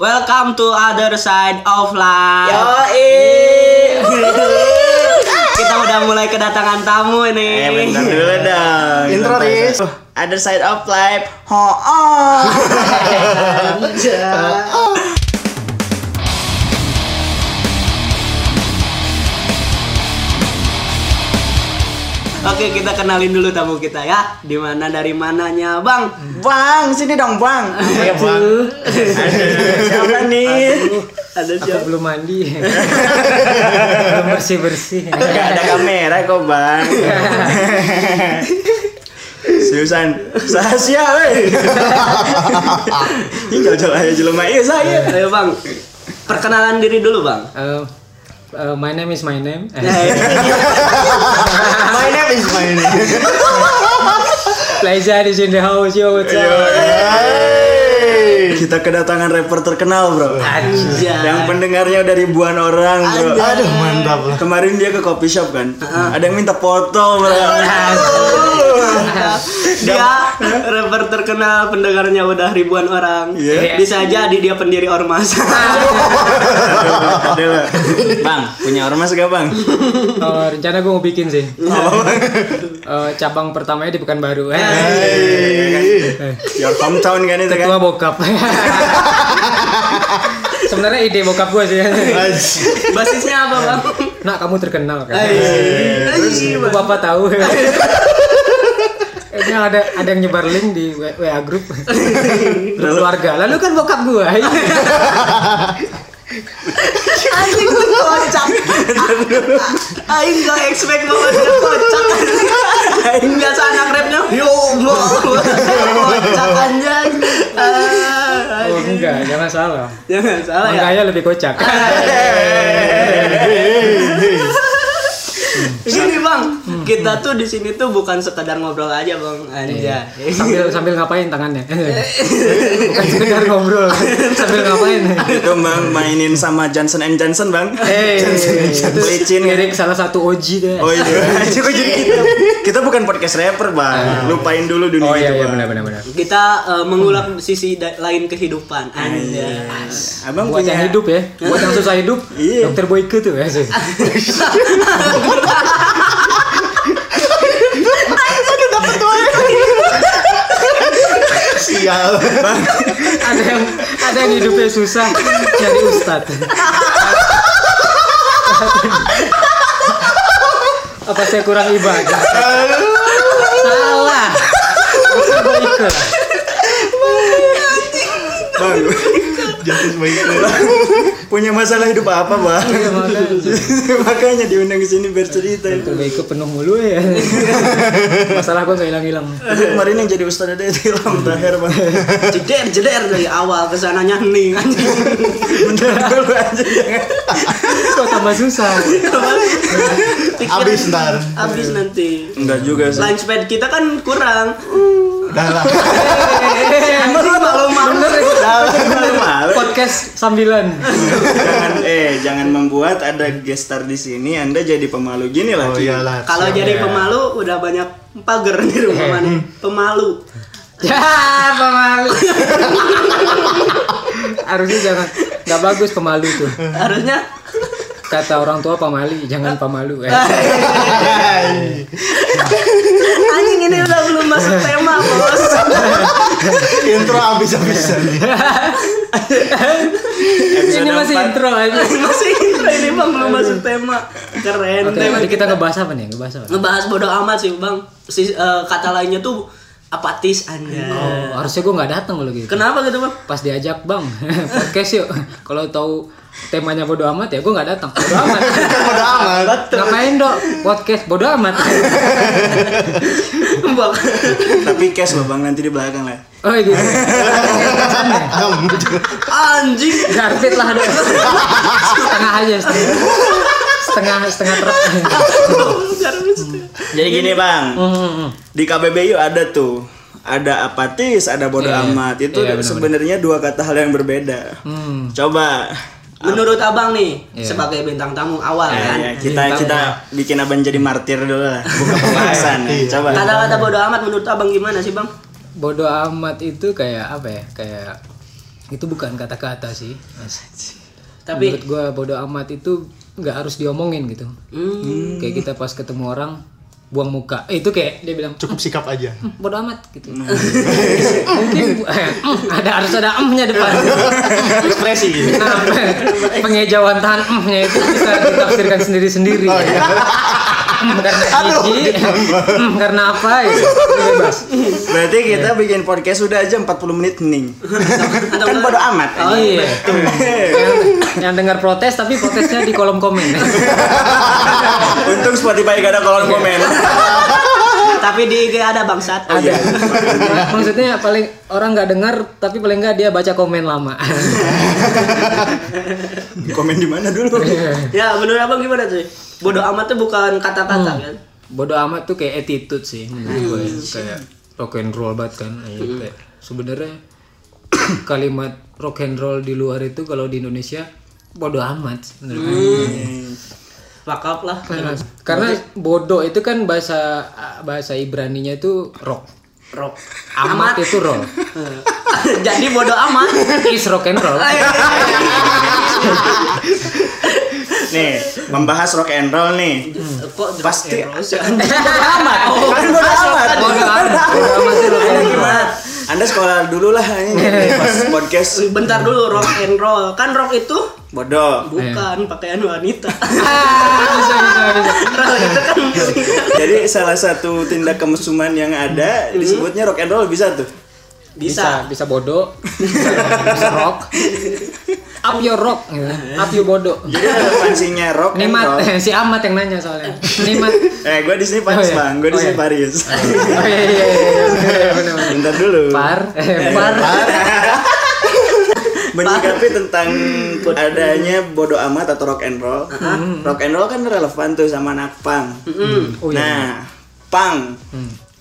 Welcome to other side of life. Kita udah mulai kedatangan tamu ini. Eh bentar dulu dong. Intro, Riz. Other side of life. Ho Oke, kita kenalin dulu tamu kita ya. Di mana dari mananya, Bang? Bang, sini dong bang. Iya bang. Siapa nih? Ada Aku siapa? belum mandi. belum bersih bersih. Gak ada kamera kok bang. Susan, Sasya, weh. Ini jauh-jauh aja jelema iya saya. Ayo, Bang. Perkenalan diri dulu, Bang. Uh, uh, my name is my name. My name is my name. Plaza is in the house, yo. What's up? Hey. Kita kedatangan rapper terkenal bro. Anjay. Yang pendengarnya udah ribuan orang bro. Aduh mantap lah. Kemarin dia ke coffee shop kan. Ada yang minta foto bro. dia rapper terkenal pendengarnya udah ribuan orang. Iya. Bisa jadi dia pendiri ormas. Bang, punya ormas gak bang? Oh, rencana gue mau bikin sih. Uh, cabang pertamanya di Pekanbaru. Eh, Hey. Your hometown kan itu Ketua kan? bokap. Sebenarnya ide bokap gue sih. Basisnya apa, Bang? Nak kamu terkenal kan? Terus Bapak tahu. Ini ada ada yang nyebar link di WA grup keluarga. Lalu kan bokap gua. Anjing lu kocak. Aing gak expect banget dia kocak. Aing biasa anak rapnya yo Allah. Kocak anjing. Enggak, jangan salah. Jangan salah ya. Makanya lebih kocak. Gini bang, kita tuh di sini tuh bukan sekedar ngobrol aja bang, anja. sambil sambil ngapain tangannya? Bukan sekedar ngobrol, sambil ngapain? Itu bang mainin sama Johnson and Johnson bang. Eh, itu Licin kan? salah satu OG deh. Oh iya. Kok jadi kita? Kita bukan podcast rapper bang. Lupain dulu dunia Oh iya itu iya bang. benar benar benar. Kita eh, mengulap sisi lain kehidupan, anja. Abang Buat punya yang hidup ya, buat yang susah hidup, Iya. dokter Boyke tuh ya. sih. Sial. ada yang ada yang hidupnya susah nyari ustad. Apa saya kurang ibadah? Salah. Bang, Justice baik. punya masalah hidup apa bang? Iya, makanya. Makanya diundang ke sini bercerita. Dokter Boyke penuh mulu ya. Masalah gua nggak hilang-hilang. Kemarin yang jadi ustadz ada itu Ilham Tahir bang. Jeder jeder dari awal ke sananya hening anjing. Bentar dulu aja. Kok tambah susah? Abis ntar. Abis nanti. Enggak juga sih. Launchpad kita kan kurang. Udah lah. Malu malu. Podcast sambilan. Jangan eh jangan membuat ada gestar di sini Anda jadi pemalu gini lah. Oh iyalah. Kalau jadi pemalu udah banyak pagar di rumah mana. Pemalu. Ya, pemalu. Harusnya jangan nggak bagus pemalu tuh. Harusnya Kata orang tua pamali, jangan pamalu. Eh. anjing ini udah belum masuk tema, Bos. Intro habis-habisan. Episode Ini masih empat. intro aja. Masih intro ini Bang belum masuk tema. Keren Oke, tema jadi kita ngebahas apa nih? Ngebahas apa? ngebahas bodo amat sih, Bang. Si, eh, kata lainnya tuh apatis anda. Oh, harusnya gue nggak datang kalau gitu. Kenapa gitu, Bang? Pas diajak bang podcast yuk. Kalau tahu temanya bodo amat ya gue nggak datang. Bodo amat. Bodo amat. Ngapain dok podcast bodo amat. Bang. Tapi cash loh bang nanti di belakang lah. Oh gitu. Anjing. Garpit lah dok. Setengah aja setengah. Setengah truk. Jadi gini bang, Hmm, di KBBU ada tuh ada apatis, ada bodo Iya, amat. Itu iya, benar-benar. sebenarnya dua kata hal yang berbeda. Hmm. Coba Menurut Abang nih Iya. sebagai bintang tamu awal Ya, kan. ya, kita Bintang kita bikin abang jadi martir dulu lah. Buka pembahasan. ya. Coba. Kata-kata bodo amat menurut Abang gimana sih, Bang? Bodo amat itu kayak apa ya? Kayak itu bukan kata-kata sih Mas. Tapi menurut gua bodoh amat itu nggak harus diomongin gitu. Hmm, kayak kita pas ketemu orang buang muka. Eh, itu kayak dia bilang Cukup sikap aja. "Hmm, bodoh amat gitu. Mungkin eh, "Hmm," ada harus ada emnya depan. Ekspresi gitu. nah pengejauhan tahan emnya itu bisa ditafsirkan sendiri-sendiri. "Hmm, karena gigi "Hmm, karena apa gitu bebas Berarti kita bikin podcast udah aja 40 menit hening. kan bodo amat. Oh iya. yang, yang dengar protes tapi protesnya di kolom komen. Untung Spotify gak ada kolom komen. Tapi di IG ada bangsat. Ada. Maksudnya paling orang nggak dengar tapi paling nggak dia baca komen lama. komen di mana dulu? Ya, menurut Abang gimana tuh? Bodoh amat tuh bukan kata-kata kan? Bodoh amat tuh kayak attitude sih menurut gue. Kayak rock and roll banget kan. Kayak sebenarnya kalimat rock and roll di luar itu kalau di Indonesia bodoh amat menurut gue. Lakap lah. Karena, karena bodoh itu kan bahasa bahasa Ibraninya itu rock. Rock. Amat itu roll. Jadi bodoh amat. Is rock and roll. Nih, membahas rock and roll nih. Kok Pasti. Bodoh amat. Oh, Kan bodo amat. Bodoh amat. Bodoh amat Anda sekolah dulu lah ini pas podcast Bentar dulu rock and roll. Kan rock itu bodoh. bukan pakaian wanita. Bisa bisa bisa. rock itu kan. Jadi salah satu tindak kemesuman yang ada disebutnya rock and roll bisa tuh. Bisa, Bisa. bisa bodoh, bisa rock. Up your rock, gitu. up your bodoh. Jadi relevansinya rock Nimat, roll. si Amat yang nanya soalnya. Nimat. Eh, gue di sini Paris Oh, iya. bang, gue di Oh, sini iya. Paris. Oh iya iya iya, iya. Bener, bener. Bentar dulu. Par, eh, par. Menyikapi tentang adanya bodo amat atau rock and roll. Rock and roll kan relevan tuh sama anak punk. Oh iya. Nah, punk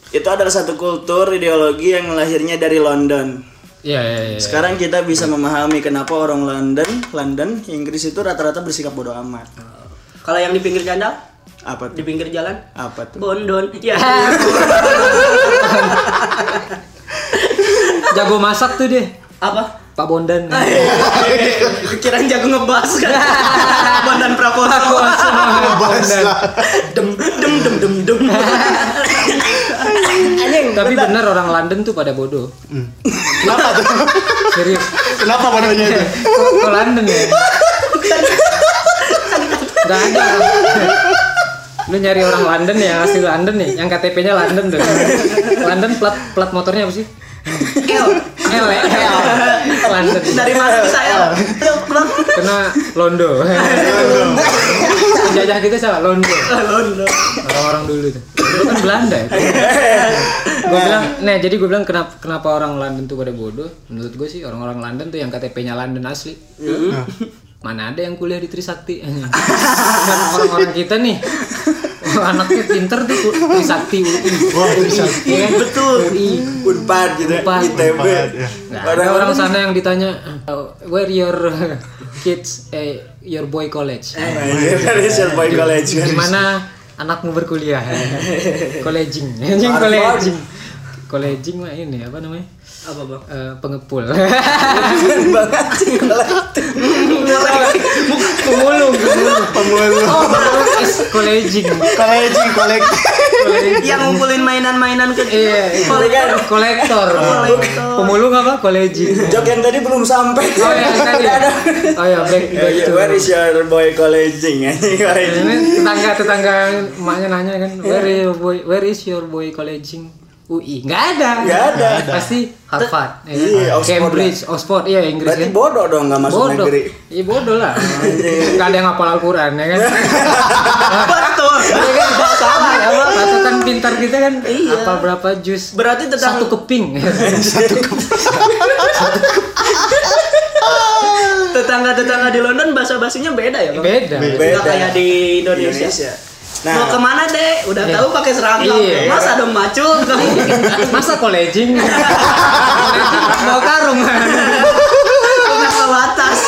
itu adalah satu kultur ideologi yang lahirnya dari London. Iya iya iya. Sekarang kita bisa memahami kenapa orang London, London, Inggris itu rata-rata bersikap bodoh amat. Kalau yang di pinggir jandal, Apa di tuh? pinggir jalan, Apa tuh? bondon. Ya. Jago masak tuh dia. Apa? Pak Bondan. Kirain jago ngebas kan. Bondan Prakoso. Bahas lah. Dem dem dem dem dem. Tapi benar orang London tuh pada bodoh. Kenapa tuh? Serius. Kenapa bodohnya itu? Kok London ya? Gak ada. Lu nyari orang London ya, asli London nih, yang KTP-nya London tuh. London plat plat motornya apa sih? L. L? L. London. Dari mana bisa L? Kena Londo. Penjajah kita siapa? Londo. Londo. Orang-orang dulu. Itu kan Belanda ya. gue bilang, nah jadi gue bilang kenapa kenapa orang London tuh pada bodoh? Menurut gue sih orang-orang London tuh yang KTP-nya London asli. Mana ada yang kuliah di Trisakti? orang-orang kita nih anaknya pinter tuh Trisakti UI. Wah, Trisakti. Kan? Betul. UI. Unpad gitu, Unpad. ITB. Ya. Ada orang sana yang ditanya "Oh, where your kids eh your boy college. Dari Boy College kan. Di mana anakmu berkuliah? Colleging. Colleging. Colleging mah ini apa namanya? Apa bang? Eh, pengepul. banget sih Pemulung, pemulung. Pemulung. Oh, pemulung is colleging. Collecting, collecting. Yang ngumpulin mainan-mainan kecil. Iya, iya. kolektor. Kolektor. Pemulung apa? Colleging. Jok yang tadi belum sampai. Oh ya, tadi. Oh ya, back back to. Where is your boy colleging? Colleging. Ini tetangga tetangga emaknya nanya kan, where is your boy, where is your boy colleging? UI, nggak ada. Nggak ada. Pasti Harvard, ya kan? Iya, Oxford Cambridge, Oxford, iya Inggris Berarti kan. bodoh dong nggak masuk bodoh. negeri. Iya bodoh lah. Nggak ada yang hafal Al-Quran ya kan. Betul. Iya kan nggak sama ya Pak. Pasukan pintar kita kan Iya. hafal berapa jus? Berarti tentang Satu keping. tetangga-tetangga di London bahasa basinya beda ya bang? Beda. Nggak kayak di Indonesia. Indonesia. Mau Nah, ke mana deh? Udah tahu pakai seragam. Iya. Masa dong macul? Masa colleging bawa karung. Kenapa batas?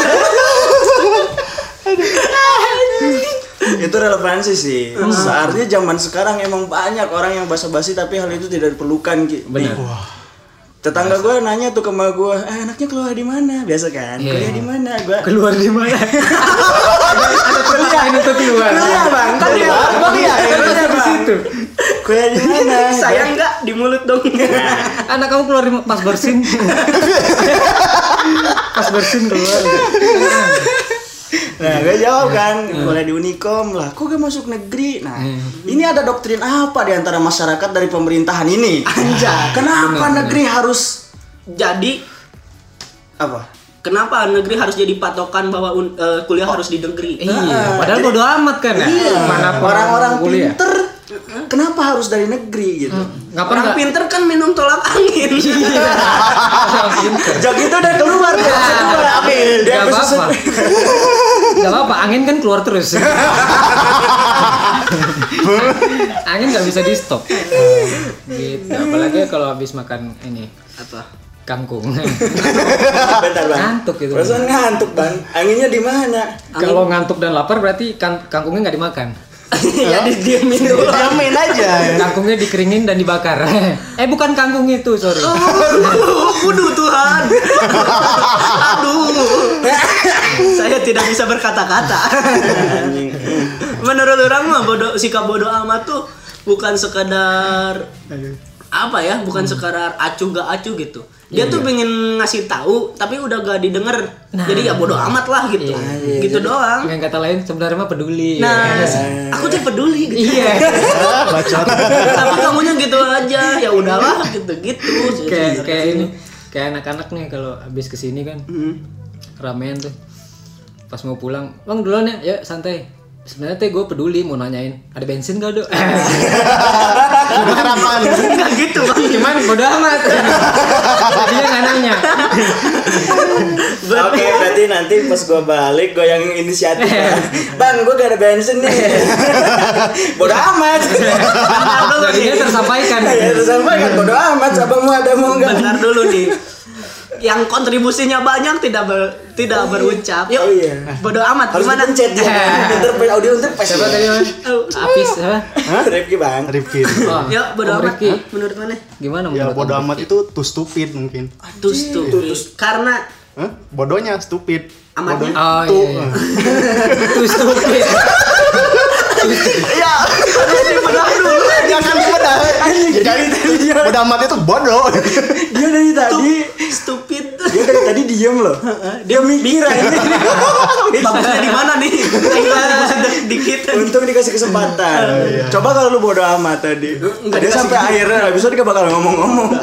itu relevansi sih. Seharusnya zaman sekarang emang banyak orang yang basa-basi tapi hal itu tidak diperlukan Ki. Benar. Tetangga gue nanya tuh ke emak gue, eh anaknya keluar di mana? Biasa kan? Iya. Kuliah di mana? Gue Keluar di mana? Ada pilihan untuk keluar. Iya bang, kan dia Bang ya, pasti di situ. kuliah di mana? Sayang nggak di mulut dong. Anak kamu keluar di pas bersin. pas bersin keluar. Nah, gue jawab kan, kuliah di Unikom lah. Kok gak masuk negeri? Nah, ini ada doktrin apa di antara masyarakat dari pemerintahan ini? Anja, kenapa negeri harus Jadi apa? kenapa negeri harus jadi patokan bahwa un- eh, kuliah harus di negeri? Iya, padahal bodo amat kan ya. Mana pun Orang-orang kuliah. pinter, kenapa harus dari negeri gitu? Ngapa Orang enggak? pinter kan minum tolak angin. Orang pinter. Jok itu udah keluar dua. Dia Gak apa-apa. Gak apa-apa, angin kan keluar terus. angin nggak bisa di stop. Gitu. Apalagi kalau habis makan ini Apa? kangkung. Bentar bang. Ngantuk itu. Perasaan ngantuk bang. Anginnya di mana? Kalau ngantuk dan lapar berarti kan kangkungnya nggak dimakan. ya didiemin dulu. Jamin aja. Kangkungnya dikeringin dan dibakar. eh bukan kangkung itu, sorry. Waduh Tuhan. Aduh. Saya tidak bisa berkata-kata. Menurut orang mah bodoh sikap bodoh amat tuh bukan sekadar apa ya, bukan sekadar acuh gak acuh gitu. Dia tuh pengen ngasih tahu tapi udah gak didengar. Jadi ya bodoh amat lah gitu. Gitu doang. Dengan kata lain sebenarnya mah peduli. Nah, aku tuh peduli gitu. Iya. Bacot. tapi kamunya gitu aja. Ya udahlah gitu-gitu. kayak kayak ini kayak anak-anak nih kalau habis ke sini kan ramean tuh pas mau pulang bang duluan ya ya santai sebenarnya teh gue peduli mau nanyain ada bensin gak dok Harapan. Enggak gitu, Bang. cuman bodo amat jadinya nggak nanya Oke, berarti nanti pas gua balik gua yang inisiatif. Bang, gua gak ada bensin nih. Bodoh amat. jadinya tersampaikan Ya, terus apa kan bodoh amat, abang mau ada mau enggak? Bentar dulu nih. Yang kontribusinya banyak tidak ber- tidak berucap. Yuk. Oh iya. Bodoh amat Harus gimana? dipencet ya. Interpret audio interpret. siapa tadi mas Oh, Apis siapa Hah? Rifki bang. Rifki. oh, Yuk, bodoh Om amat. Rifki. Menurut mana? gimana Ya menurut bodoh Om amat itu too stupid mungkin. Tus tuh. Karena Hah? Bodohnya stupid. Amatnya? Bodoh- oh tuh. iya, iya. itu stupid Ya, harus dibedah dulu. Jangan dibedah. Jadi bodoh amat itu bodoh. Dia dari tadi, stupid. dia dari tadi diem loh. Dia mikir ini. Bagusnya di mana nih? Dikit. Untung dikasih kesempatan. Coba kalau lu bodoh amat tadi. Dia sampai akhirnya habis itu dia bakal ngomong-ngomong.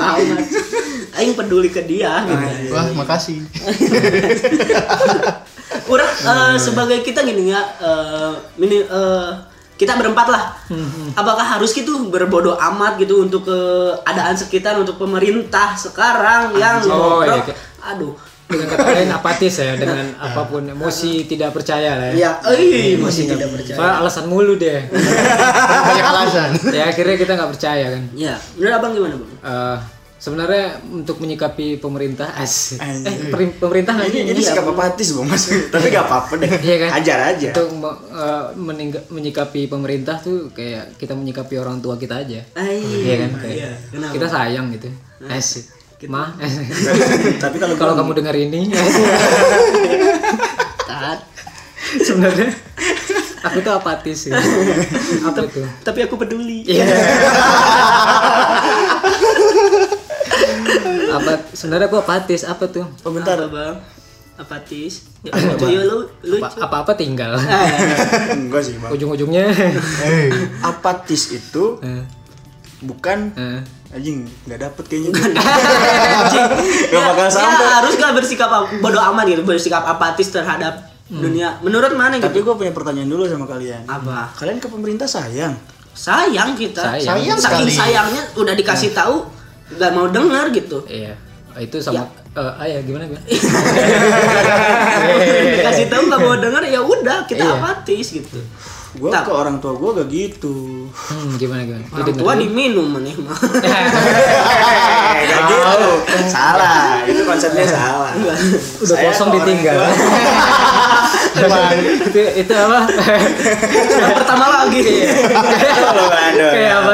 Aing peduli ke dia gitu. Wah, makasih. Orang eh, sebagai kita gini ya, eh, mini, eh, kita berempat lah. Apakah harus gitu berbodoh amat gitu untuk keadaan sekitar untuk pemerintah sekarang yang Oh, iya, kayak- aduh. dengan kata lain apatis ya dengan apa pun emosi tidak percaya lah ya. Ya, eh, emosi tidak percaya. soalnya alasan mulu deh. Banyak alasan. ya akhirnya kita nggak percaya kan. Ya, menurut abang gimana bang? Eh, sebenarnya untuk menyikapi pemerintah as eh pemerintah Ini sih? ini sikap apatis bang mas. Tapi gak apa-apa deh. Iya kan? Ajar aja. untuk meningga- menyikapi pemerintah tuh kayak kita menyikapi orang tua kita aja Ay, iya kan kayak iya. Kenapa? kita sayang gitu asik mah Tapi kalau kalau kamu dengar ini Tat. sebenarnya aku tuh apatis sih apa itu Tapi aku peduli. Iya. apa sebenarnya aku apatis apa tuh Oh, bentar. Apa, bang? Apatis. Ya, lucu ya lu, lucu. apa apa tinggal Enggak sih bang. ujung-ujungnya Eh, Apatis itu Eh, bukan eh. anjing nggak dapet kayaknya. Anjing. Gak bakal ya, sampai. Ya, harus gak bersikap ap- bodoh amat gitu, bersikap apatis terhadap dunia. Menurut mana Tapi gitu? gue punya pertanyaan dulu sama kalian. Apa? Kalian ke pemerintah sayang? Sayang kita. Sayang. Sayang Saking sekali. sayangnya udah dikasih tahu gak mau denger gitu. iya itu sama eh ah ya gimana gimana dikasih tahu gak mau denger ya udah kita Iya. apatis gitu. Gua Tak. ke orang tua gua gak gitu. Hmm, gimana gimana? Orang tua diminum maneh mah. Eh, gak gitu. Salah. Itu konsepnya salah. Udah Saya kosong ditinggal. itu itu apa? Yang pertama lagi. Ando. kayak apa?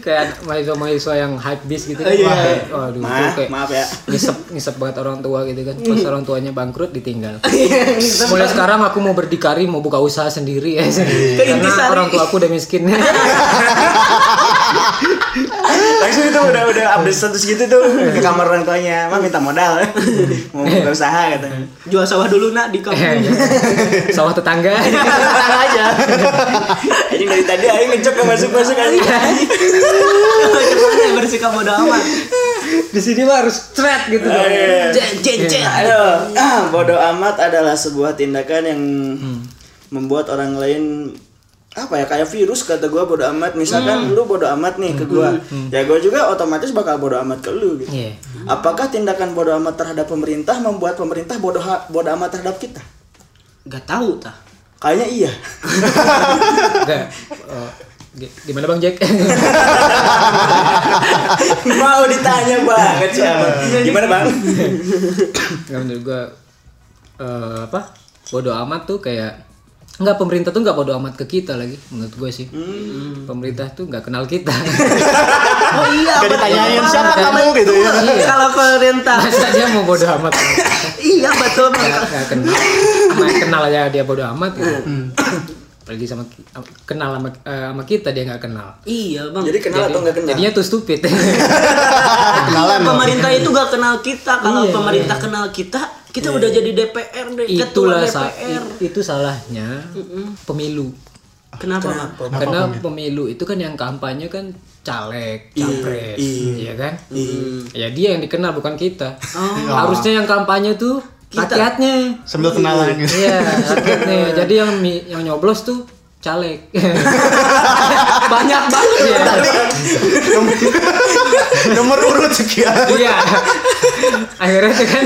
Kayak mahasiswa-mahasiswa yang hype bis gitu kan. Iya. Wah, Waduh, itu Maaf, kayak maaf ya. ngisep ngisep banget orang tua gitu kan. Pas orang tuanya bangkrut ditinggal. Mulai sekarang aku mau berdikari, mau buka usaha sendiri ya. Karena orang tua aku udah miskin. Langsung itu udah udah update status gitu tuh ke kamar orang tuanya. Mah minta modal. Mau buka usaha katanya. Jual sawah dulu nak di kampung. Sawah tetangga. Tenang aja. Anjing dari tadi gak masuk-masuk anjing. Gimana yang bersikap bodo amat? Di sini mah harus thread gitu dong. Jen jen ah, bodoh amat adalah sebuah tindakan yang membuat orang lain apa ya kayak virus kata gua bodoh amat misalkan lu bodoh amat nih ke gua ya gua juga otomatis bakal bodoh amat ke lu gitu Iya. apakah tindakan bodoh amat terhadap pemerintah membuat pemerintah bodoh bodoh amat terhadap kita Gak tahu tah. kayaknya iya. Oh, gi- gimana Bang Jack? mau ditanya banget siapa gimana bang Enggak menurut gua eh, apa? Bodoh amat tuh kayak Enggak, pemerintah tuh nggak bodoh amat ke kita lagi menurut gue sih. Pemerintah tuh nggak kenal kita. Oh iya. Gak ditanyain banget. siapa kamu gitu ya. Kalau pemerintah. Masa dia mau bodoh amat? iya betul banget. Nggak nggak kenal. Sama kenal aja dia bodoh amat. Gitu. Apalagi sama ki- kenal sama, eh, sama kita dia nggak kenal. Iya bang. jadi kenal atau nggak kenal Jadinya tuh stupid. Kenalan loh. pemerintah itu gak kenal kita. Kalau Iya, pemerintah kenal kita, kita udah jadi DPR deh. Ketua Itulah sa- DPR. itu salahnya pemilu. Kenapa bang? Karena pemilu itu kan yang kampanye kan caleg, capres, iya kan? Ya dia yang dikenal bukan kita. Harusnya yang kampanye tuh rakyatnya. Sambil kenalan gitu. Iya, rakyatnya. Jadi yang mi- yang nyoblos tuh caleg. Banyak banget. Iya. Nomor urut sekian. Iya. Akhirnya kan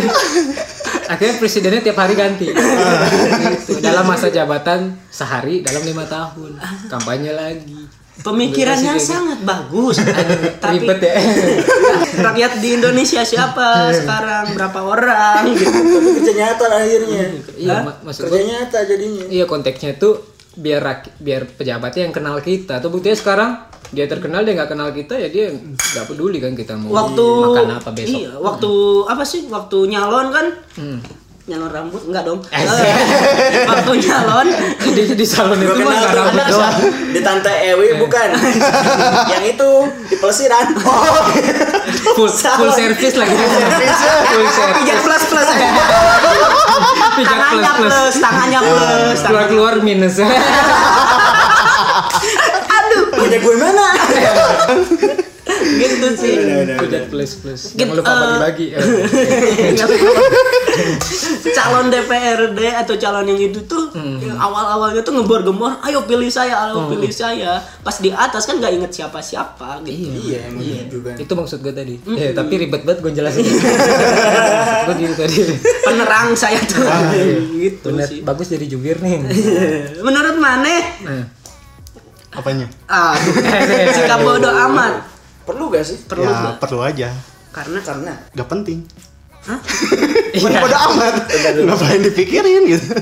akhirnya presidennya tiap hari ganti. Gitu. Dalam masa jabatan sehari dalam lima tahun. Kampanye lagi. Pemikirannya sangat bagus. Tapi Ribet ya. rakyat di Indonesia siapa sekarang? Berapa orang? Gitu. tapi kerja nyata akhirnya Iya, ma- maksud kerja nyata jadinya Iya konteksnya tuh biar rak- biar pejabatnya yang kenal kita. Tuh buktinya sekarang dia terkenal dia nggak kenal kita ya dia nggak peduli kan kita mau Waktu makan apa besok. Iya, waktu apa sih? Waktu nyalon kan? Hmm. Nyalon rambut enggak dong. Eh, Eh, waktu nyalon di, di salon itu mah kenal nggak rambut doang. di tante Ewi bukan yang itu di pelesiran oh Full full service lagi. full service. pijat plus plus Pijat plus tangannya plus. plus, tangannya plus. Keluar keluar minus. punya gue mana gitu sih. Pijat plus plus. Gitu, Jangan lupa eh, bagi-bagi. calon DPRD atau calon yang itu tuh Hmm. yang awal-awalnya tuh ngebor-gembor, ayo pilih saya, ayo pilih saya. Pas di atas kan nggak inget siapa-siapa gitu. iya emang juga Itu maksud gue tadi. Ya, tapi ribet banget gue jelasin. gue gitu tadi. Penerang saya tuh. gitu Bener, sih. bagus jadi jubir nih. Menurut Maneh, Nah. Apanya? ah, sikap bodoh amat. perlu gak sih? Perlu ya nggak? perlu aja. Karena? Karena? Gak penting. Bukan bodo amat. Ngapain dipikirin gitu.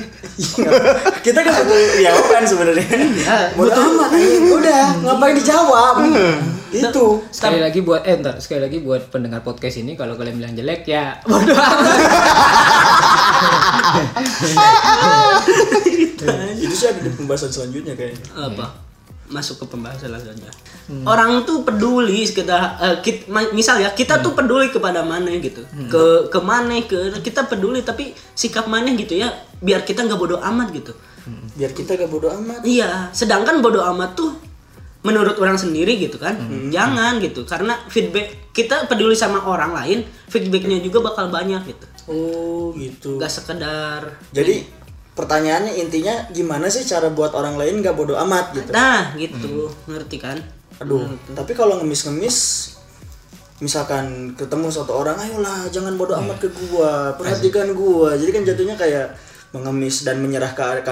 kita kan butuh jawaban sebenarnya. Iya, butuh amat. Udah ngapain dijawab? Itu Sekali lagi buat eh ntar, sekali lagi buat pendengar podcast ini kalau kalian bilang jelek ya bodoh amat. itu sih ada di pembahasan selanjutnya kayaknya. Apa masuk ke pembahasan selanjutnya orang tuh peduli kita eh, kit- ma- misal ya kita tuh peduli kepada mana gitu. Ke ke mana ke kita peduli tapi sikap mana gitu ya biar kita nggak bodoh amat gitu. Biar kita gak bodoh amat. Iya sedangkan bodoh amat tuh menurut orang sendiri gitu kan jangan gitu. Karena feedback kita peduli sama orang lain feedbacknya juga bakal banyak gitu. Oh gitu. Gak sekedar jadi pertanyaannya intinya gimana sih cara buat orang lain gak bodoh amat gitu nah gitu ngerti kan aduh tapi kalau ngemis-ngemis misalkan ketemu satu orang ayolah jangan bodoh amat ke gua perhatikan gua jadi kan jatuhnya kayak mengemis dan menyerahkan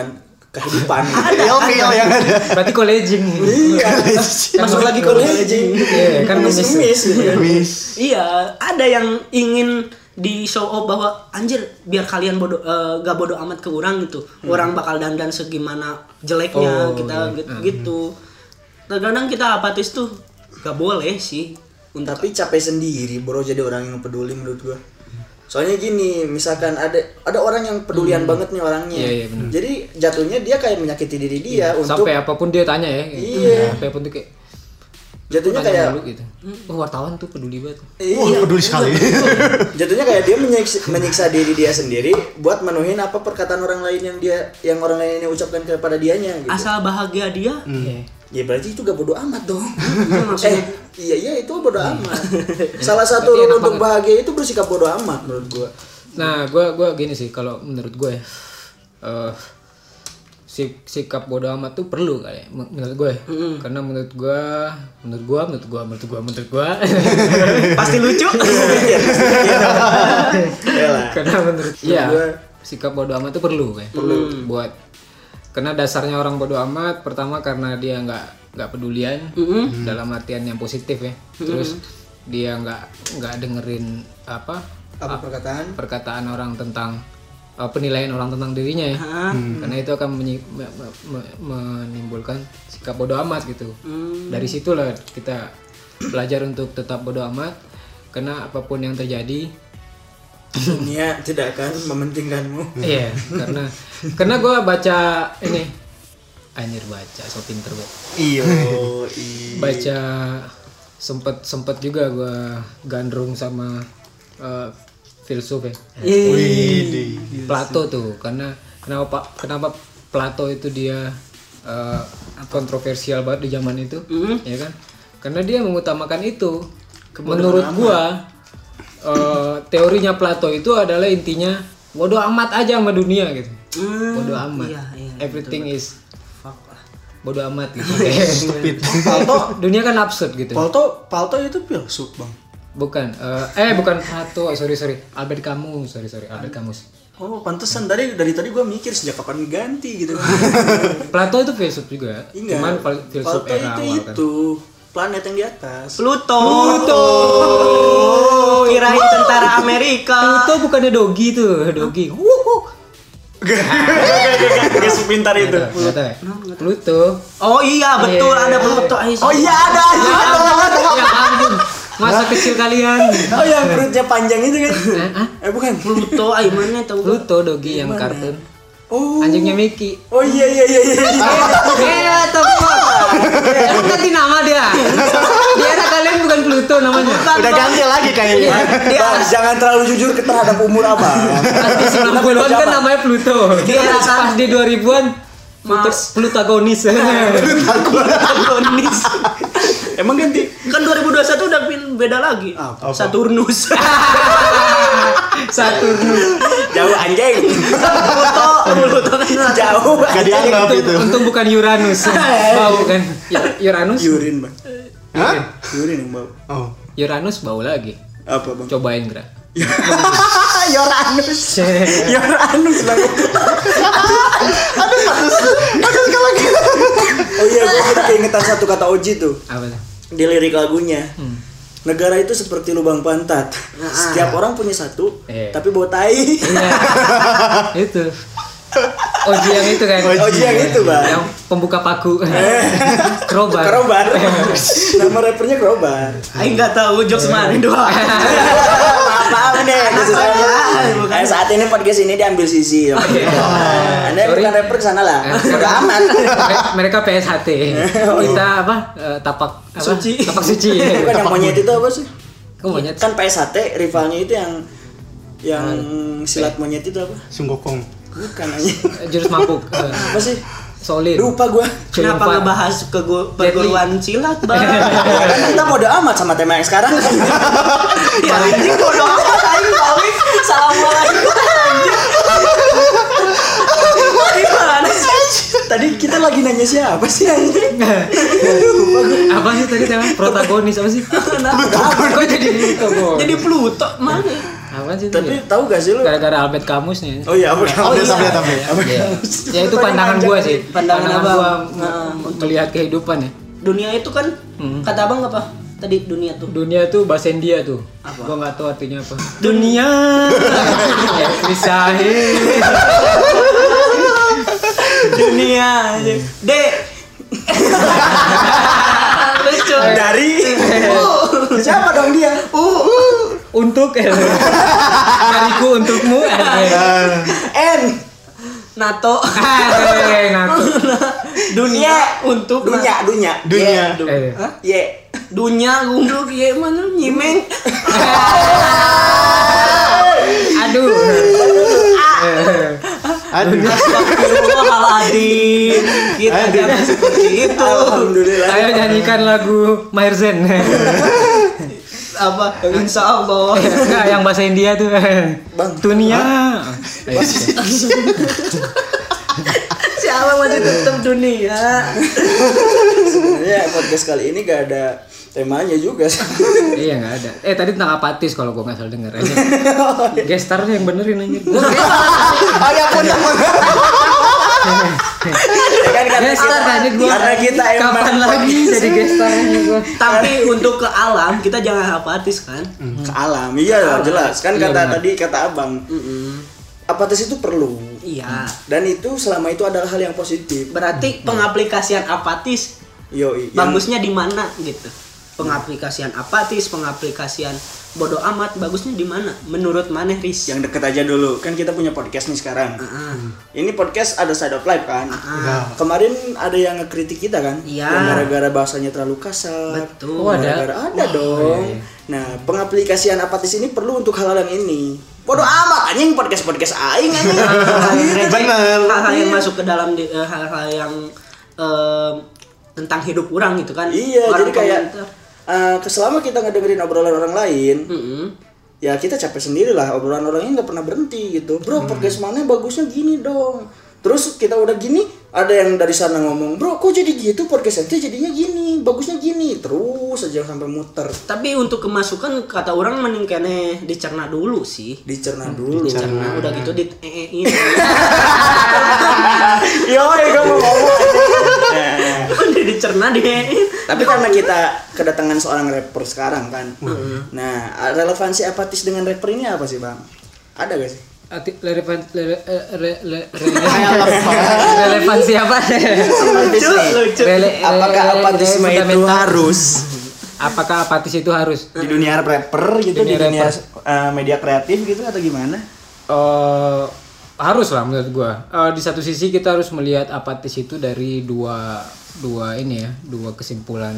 kehidupan. Feel-feel yang ada. Berarti collaging. Iya. Masuk lagi ke legend. Iya, kan ngemis. Miss gitu kan. Miss. Iya, ada yang ingin di show off bahwa anjir biar kalian bodoh eh, gak bodoh amat ke orang gitu. Orang bakal dandan segimana jeleknya Oh, kita iya. gitu, gitu. Terkadang kita apatis tuh gak boleh sih. Untuk Tapi capek sendiri bro jadi orang yang peduli menurut gua. Soalnya gini, misalkan ada ada orang yang pedulian banget nih orangnya. Iya, iya, benar. Jadi jatuhnya dia kayak menyakiti diri dia untuk Sampai apa pun dia tanya ya. gitu. Iya. Sampai apa pun tuh kayak jatuhnya kayak dulu gitu. Oh, wartawan tuh peduli banget. Iya. Oh, peduli sekali. Jatuhnya kayak dia menyiksa, menyiksa diri dia sendiri buat menuhin apa perkataan orang lain yang dia yang orang lain yang ucapkan kepada dianya gitu. asal bahagia dia. Iya. Ya berarti itu gak bodoh amat dong. Maksudnya. eh, iya iya itu bodoh amat. Salah satu rule untuk banget. bahagia itu bersikap bodoh amat menurut gua. Nah, gua gua gini sih kalau menurut gue ya. eh sik- sikap bodoh amat tuh perlu kali ya, men- menurut gue. Karena menurut gua, menurut gua, menurut gua, menurut gua, menurut gua. Pasti lucu. Karena menurut iya gua- sikap bodoh amat itu perlu kayak perlu buat karena dasarnya orang bodoh amat pertama karena dia nggak nggak pedulian dalam artian yang positif ya. Terus dia nggak nggak dengerin apa Apa perkataan? perkataan orang tentang uh, penilaian orang tentang dirinya ya. Karena itu akan menyi- me- me- me- menimbulkan sikap bodoh amat gitu. Dari situlah kita belajar untuk tetap bodoh amat. Karena apa pun yang terjadi Dunia tidak akan mementingkanmu. Iya, karena karena gue baca ini. Anjir baca so pinter banget. Iya. Baca sempet sempet juga gue gandrung sama eh, filsuf ya. Wih. Plato tuh karena kenapa Pak- kenapa Plato itu dia eh, kontroversial banget di zaman itu, ya kan? Karena dia mengutamakan itu. Menurut gua eh, teorinya Plato itu adalah intinya bodoh amat aja sama dunia gitu. bodoh amat. iya, iya, Everything is Fuck lah. bodoh amat gitu. Stupid. Palto, dunia kan absurd gitu. Palto, Palto itu filsuf bang. Bukan, eh, eh bukan Plato, sorry sorry, Albert Camus, sorry sorry, Albert Camus. Oh, pantesan dari dari tadi gua mikir sejak kapan ganti gitu. Plato itu filsuf juga, Enggak. cuman fil- filsuf Palto era itu awal kan. itu planet yang di atas. Pluto. Pluto. Kirain tentara Amerika. Pluto bukannya dogi tuh, dogi. Gak sepintar itu. Ya? Pluto. Oh iya betul Iya. ada Pluto. Oh iya ada, ada. Masa kecil kalian. Oh yang perutnya panjang itu kan? Eh, ah? Eh bukan. Pluto ayo mana tahu gua. Pluto dogi yang kartun. Oh. Anjingnya Mickey. Oh iya iya iya iya. Eh, tepat. Emang ganti nama dia. Di era kalian bukan Pluto namanya. Udah ganti lagi kayaknya. Bang, jangan terlalu jujur ke terhadap umur abang. Di 90-an kan namanya Pluto. Di era pas di 2000-an Pluto, Plutagonis. Protagonis. Emang ganti? Kan 2021 udah pin- beda lagi. Apa? Saturnus. Saturnus. Jauh anjing. Pluto, Pluto kan Jauh. Gak dianggap Untung, itu. untung bukan Uranus. Bau kan. Ya- Uranus. Yurin bang. Hah? Yurin yang bau. Oh. Uranus bau lagi. Apa bang? Cobain gerak. Yoranus. Yoranus bang. Ada sekali lagi. Oh iya, gue jadi keingetan satu kata Oji tuh Apa tuh? di lirik lagunya. Negara itu seperti lubang pantat. Setiap orang punya satu, Iya. tapi bau tai. Iya. itu. Oji yang itu kan. Oji yang itu, Bang. Yang pembuka paku. Krobar. Kerobar. Nama rappernya Kerobar. Aing nggak tahu jokes mana doang. Maaf nih khususnya. Eh, saat ini podcast ini diambil sisi. ya. Anda Sorry. bukan rapper ke sana lah. Udah aman. Mere- Mereka PSHT. Kita apa? Eh, tapak apa? Suci. Tapak suci. Bukan yang monyet itu apa sih? Monyet. Kan PSHT rivalnya itu yang yang silat monyet itu apa? Sunggokong. Bukan aja. Jurus mabuk. Eh, Apa sih? Solid. Lupa gua. Kenapa Empat. ngebahas ke perguruan silat, Bang? Kan kita bodo amat sama tema yang sekarang. ya anjing bodo amat aing balik. Assalamualaikum. Gimana sih? Tadi kita lagi nanya siapa sih anjing? apa sih tadi tema? Protagonis apa sih? Kenapa? Kok jadi Pluto? Jadi Pluto mana? Apa sih itu? Tapi tahu gak sih lu? Gara-gara Albert Camus nih. Oh iya, apa? Update, update, update. Iya. Ya itu pandangan gua sih. Pandangan abang. gua Nah, melihat kehidupan ya. dunia itu kan Hmm. kata abang apa tadi dunia tuh Dunia tuh bahasa India tuh. Apa? Gua nggak tahu artinya apa. Dunia. ya, pisahin. dunia dek lucu Dari siapa dong dia? Untuk eh. Dariku untukmu. Eh. N. nato Eh, ngaku. dunia untuk Dunia, dunia. Dunia. Eh. Y. dunia gunduk ya mana nyimeng Aduh. Aduh. Astagfirullahaladzim kita jangan seperti itu Alhamdulillah. Ayo nyanyikan lagu Maher Zain. apa insya Allah yang bahasa India tuh. Bang. Dunia. siapa masih tetap dunia Sebenarnya podcast kali ini gak ada temanya juga sih. iya nggak ada. Eh tadi tentang apatis kalau gua nggak salah denger aja. Gestarnya yang benerin anjir. Oh ya pun ya pun. Kan karena Gestar kita, tadi gua. karena kita emang kapan lagi jadi gestarnya gua? tapi untuk ke alam kita jangan apatis kan ke alam. Iya lah, jelas. Kan Iya, kata benar. tadi kata Abang, apatis itu perlu. iya Dan itu selama itu adalah hal yang positif. berarti pengaplikasian apatis Yo, bagusnya di mana gitu pengaplikasian apatis pengaplikasian bodoh amat bagusnya di mana menurut maneh Riz yang deket aja dulu. Kan kita punya podcast nih sekarang. Ah, Ini podcast ada side of life kan. ah. Kemarin ada yang ngekritik kita kan? Iya. Yang gara-gara bahasanya terlalu kasar. Betul. Oh, ada? Gara-gara ada dong. Nah, pengaplikasian apatis ini perlu untuk hal-hal yang ini. Bodoh amat anjing podcast-podcast aing anjing. Bener. hal-hal yang masuk ke dalam di- eh, hal-hal yang em, tentang hidup orang gitu kan iya, Orang jadi kayak komentar. Eh, selama kita ngedengerin obrolan orang lain, Mm-mm. ya kita capek sendiri lah obrolan orang ini nggak pernah berhenti gitu. Bro, podcast mana bagusnya gini dong. Terus kita udah gini, ada yang dari sana ngomong, bro, kok jadi gitu podcast ente jadinya gini, bagusnya gini, terus aja sampai muter, tapi untuk kemasukan kata orang mending kene dicerna dulu sih dicerna dulu. dicerna udah gitu di eh, ini Yo, gue mau ngomong. Udah dicerna di Tapi karena kita kedatangan seorang rapper sekarang kan, nah relevansi apatis dengan rapper ini apa sih bang? Ada gak sih? Arti relevan rele- eh, re- le- re- relevansi apa? Lucu Rele- Apakah apatisme itu harus Apakah apatis itu harus? di dunia rapper gitu, di Dunia dunia uh, media kreatif gitu atau gimana? Eh, harus lah menurut gua. Eh, di satu sisi kita harus melihat apatis itu dari dua dua ini ya, dua kesimpulan.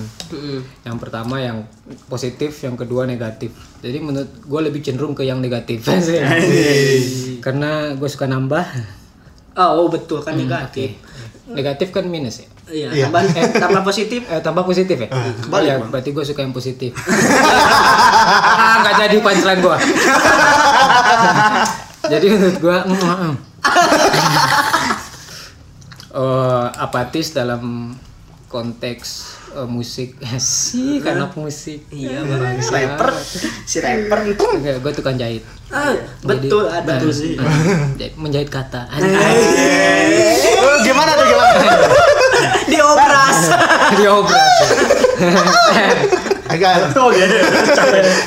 Yang pertama yang positif, yang kedua negatif. Jadi menurut gua lebih cenderung ke yang negatif sih. Karena gue suka nambah. oh betul kan negatif Negatif kan minus ya. iya Iya. tambah eh, tambah positif Eh, tambah positif ya? kebalik, ya, Bang. berarti gue suka yang positif. ah, nggak jadi punchline gue. jadi menurut gue, oh, apatis dalam konteks eh, musik. Sih karena musik. Iya, Bangsa. Rapper, si rapper. Enggak, gue tukang jahit. Ah, betul. Jadi- ada betul sih. Jahit- menjahit kata. Oh, gimana tuh gimana? diobras. Diobras. Agak.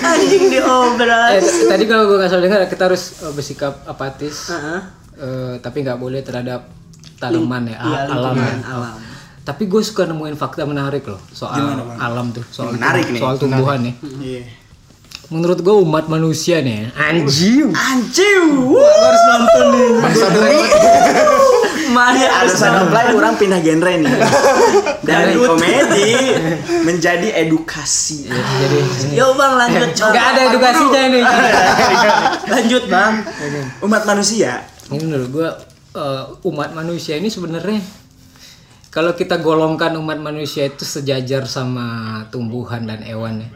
anjing diobras. Eh, tadi kalau gue nggak salah dengar kita harus eh, bersikap apatis. Heeh. Eh, tapi nggak boleh terhadap tanaman ya, Iya, alam ya. alam. Tapi gue suka nemuin fakta menarik loh soal alam tuh, soal Menarik nih. soal tumbuhan nih. Iya. Menurut gue umat manusia nih, anjing. Anjing. harus nonton nih Bangsa demi. Mari Ada harus nonton. orang pindah genre nih. Dari komedi menjadi edukasi. Jadi Yo bang lanjut nggak ada edukasinya nih. lanjut bang Umat manusia Ini menurut gue eh, umat manusia ini sebenarnya kalau kita golongkan umat manusia itu sejajar sama tumbuhan dan hewan ya.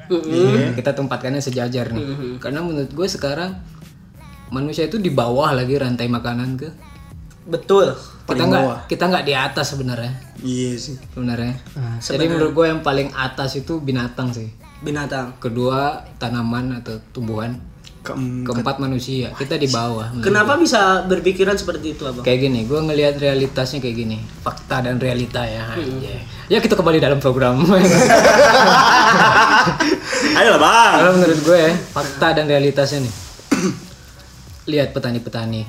Kita tempatkannya sejajar nih. Karena menurut gue sekarang manusia itu di bawah lagi rantai makanan ke. betul Kita nggak kita nggak di atas sebenarnya. Iya sih. Sebenarnya. Jadi menurut gue yang paling atas itu binatang sih. binatang Kedua tanaman atau tumbuhan. Keem- keempat manusia kita di bawah Kenapa bisa berpikiran seperti itu, Abang? kayak gini gue ngelihat realitasnya kayak gini fakta dan realita ya anjay. ya kita kembali dalam program Ayo lah bang. kalau menurut gue ya fakta dan realitasnya nih lihat petani-petani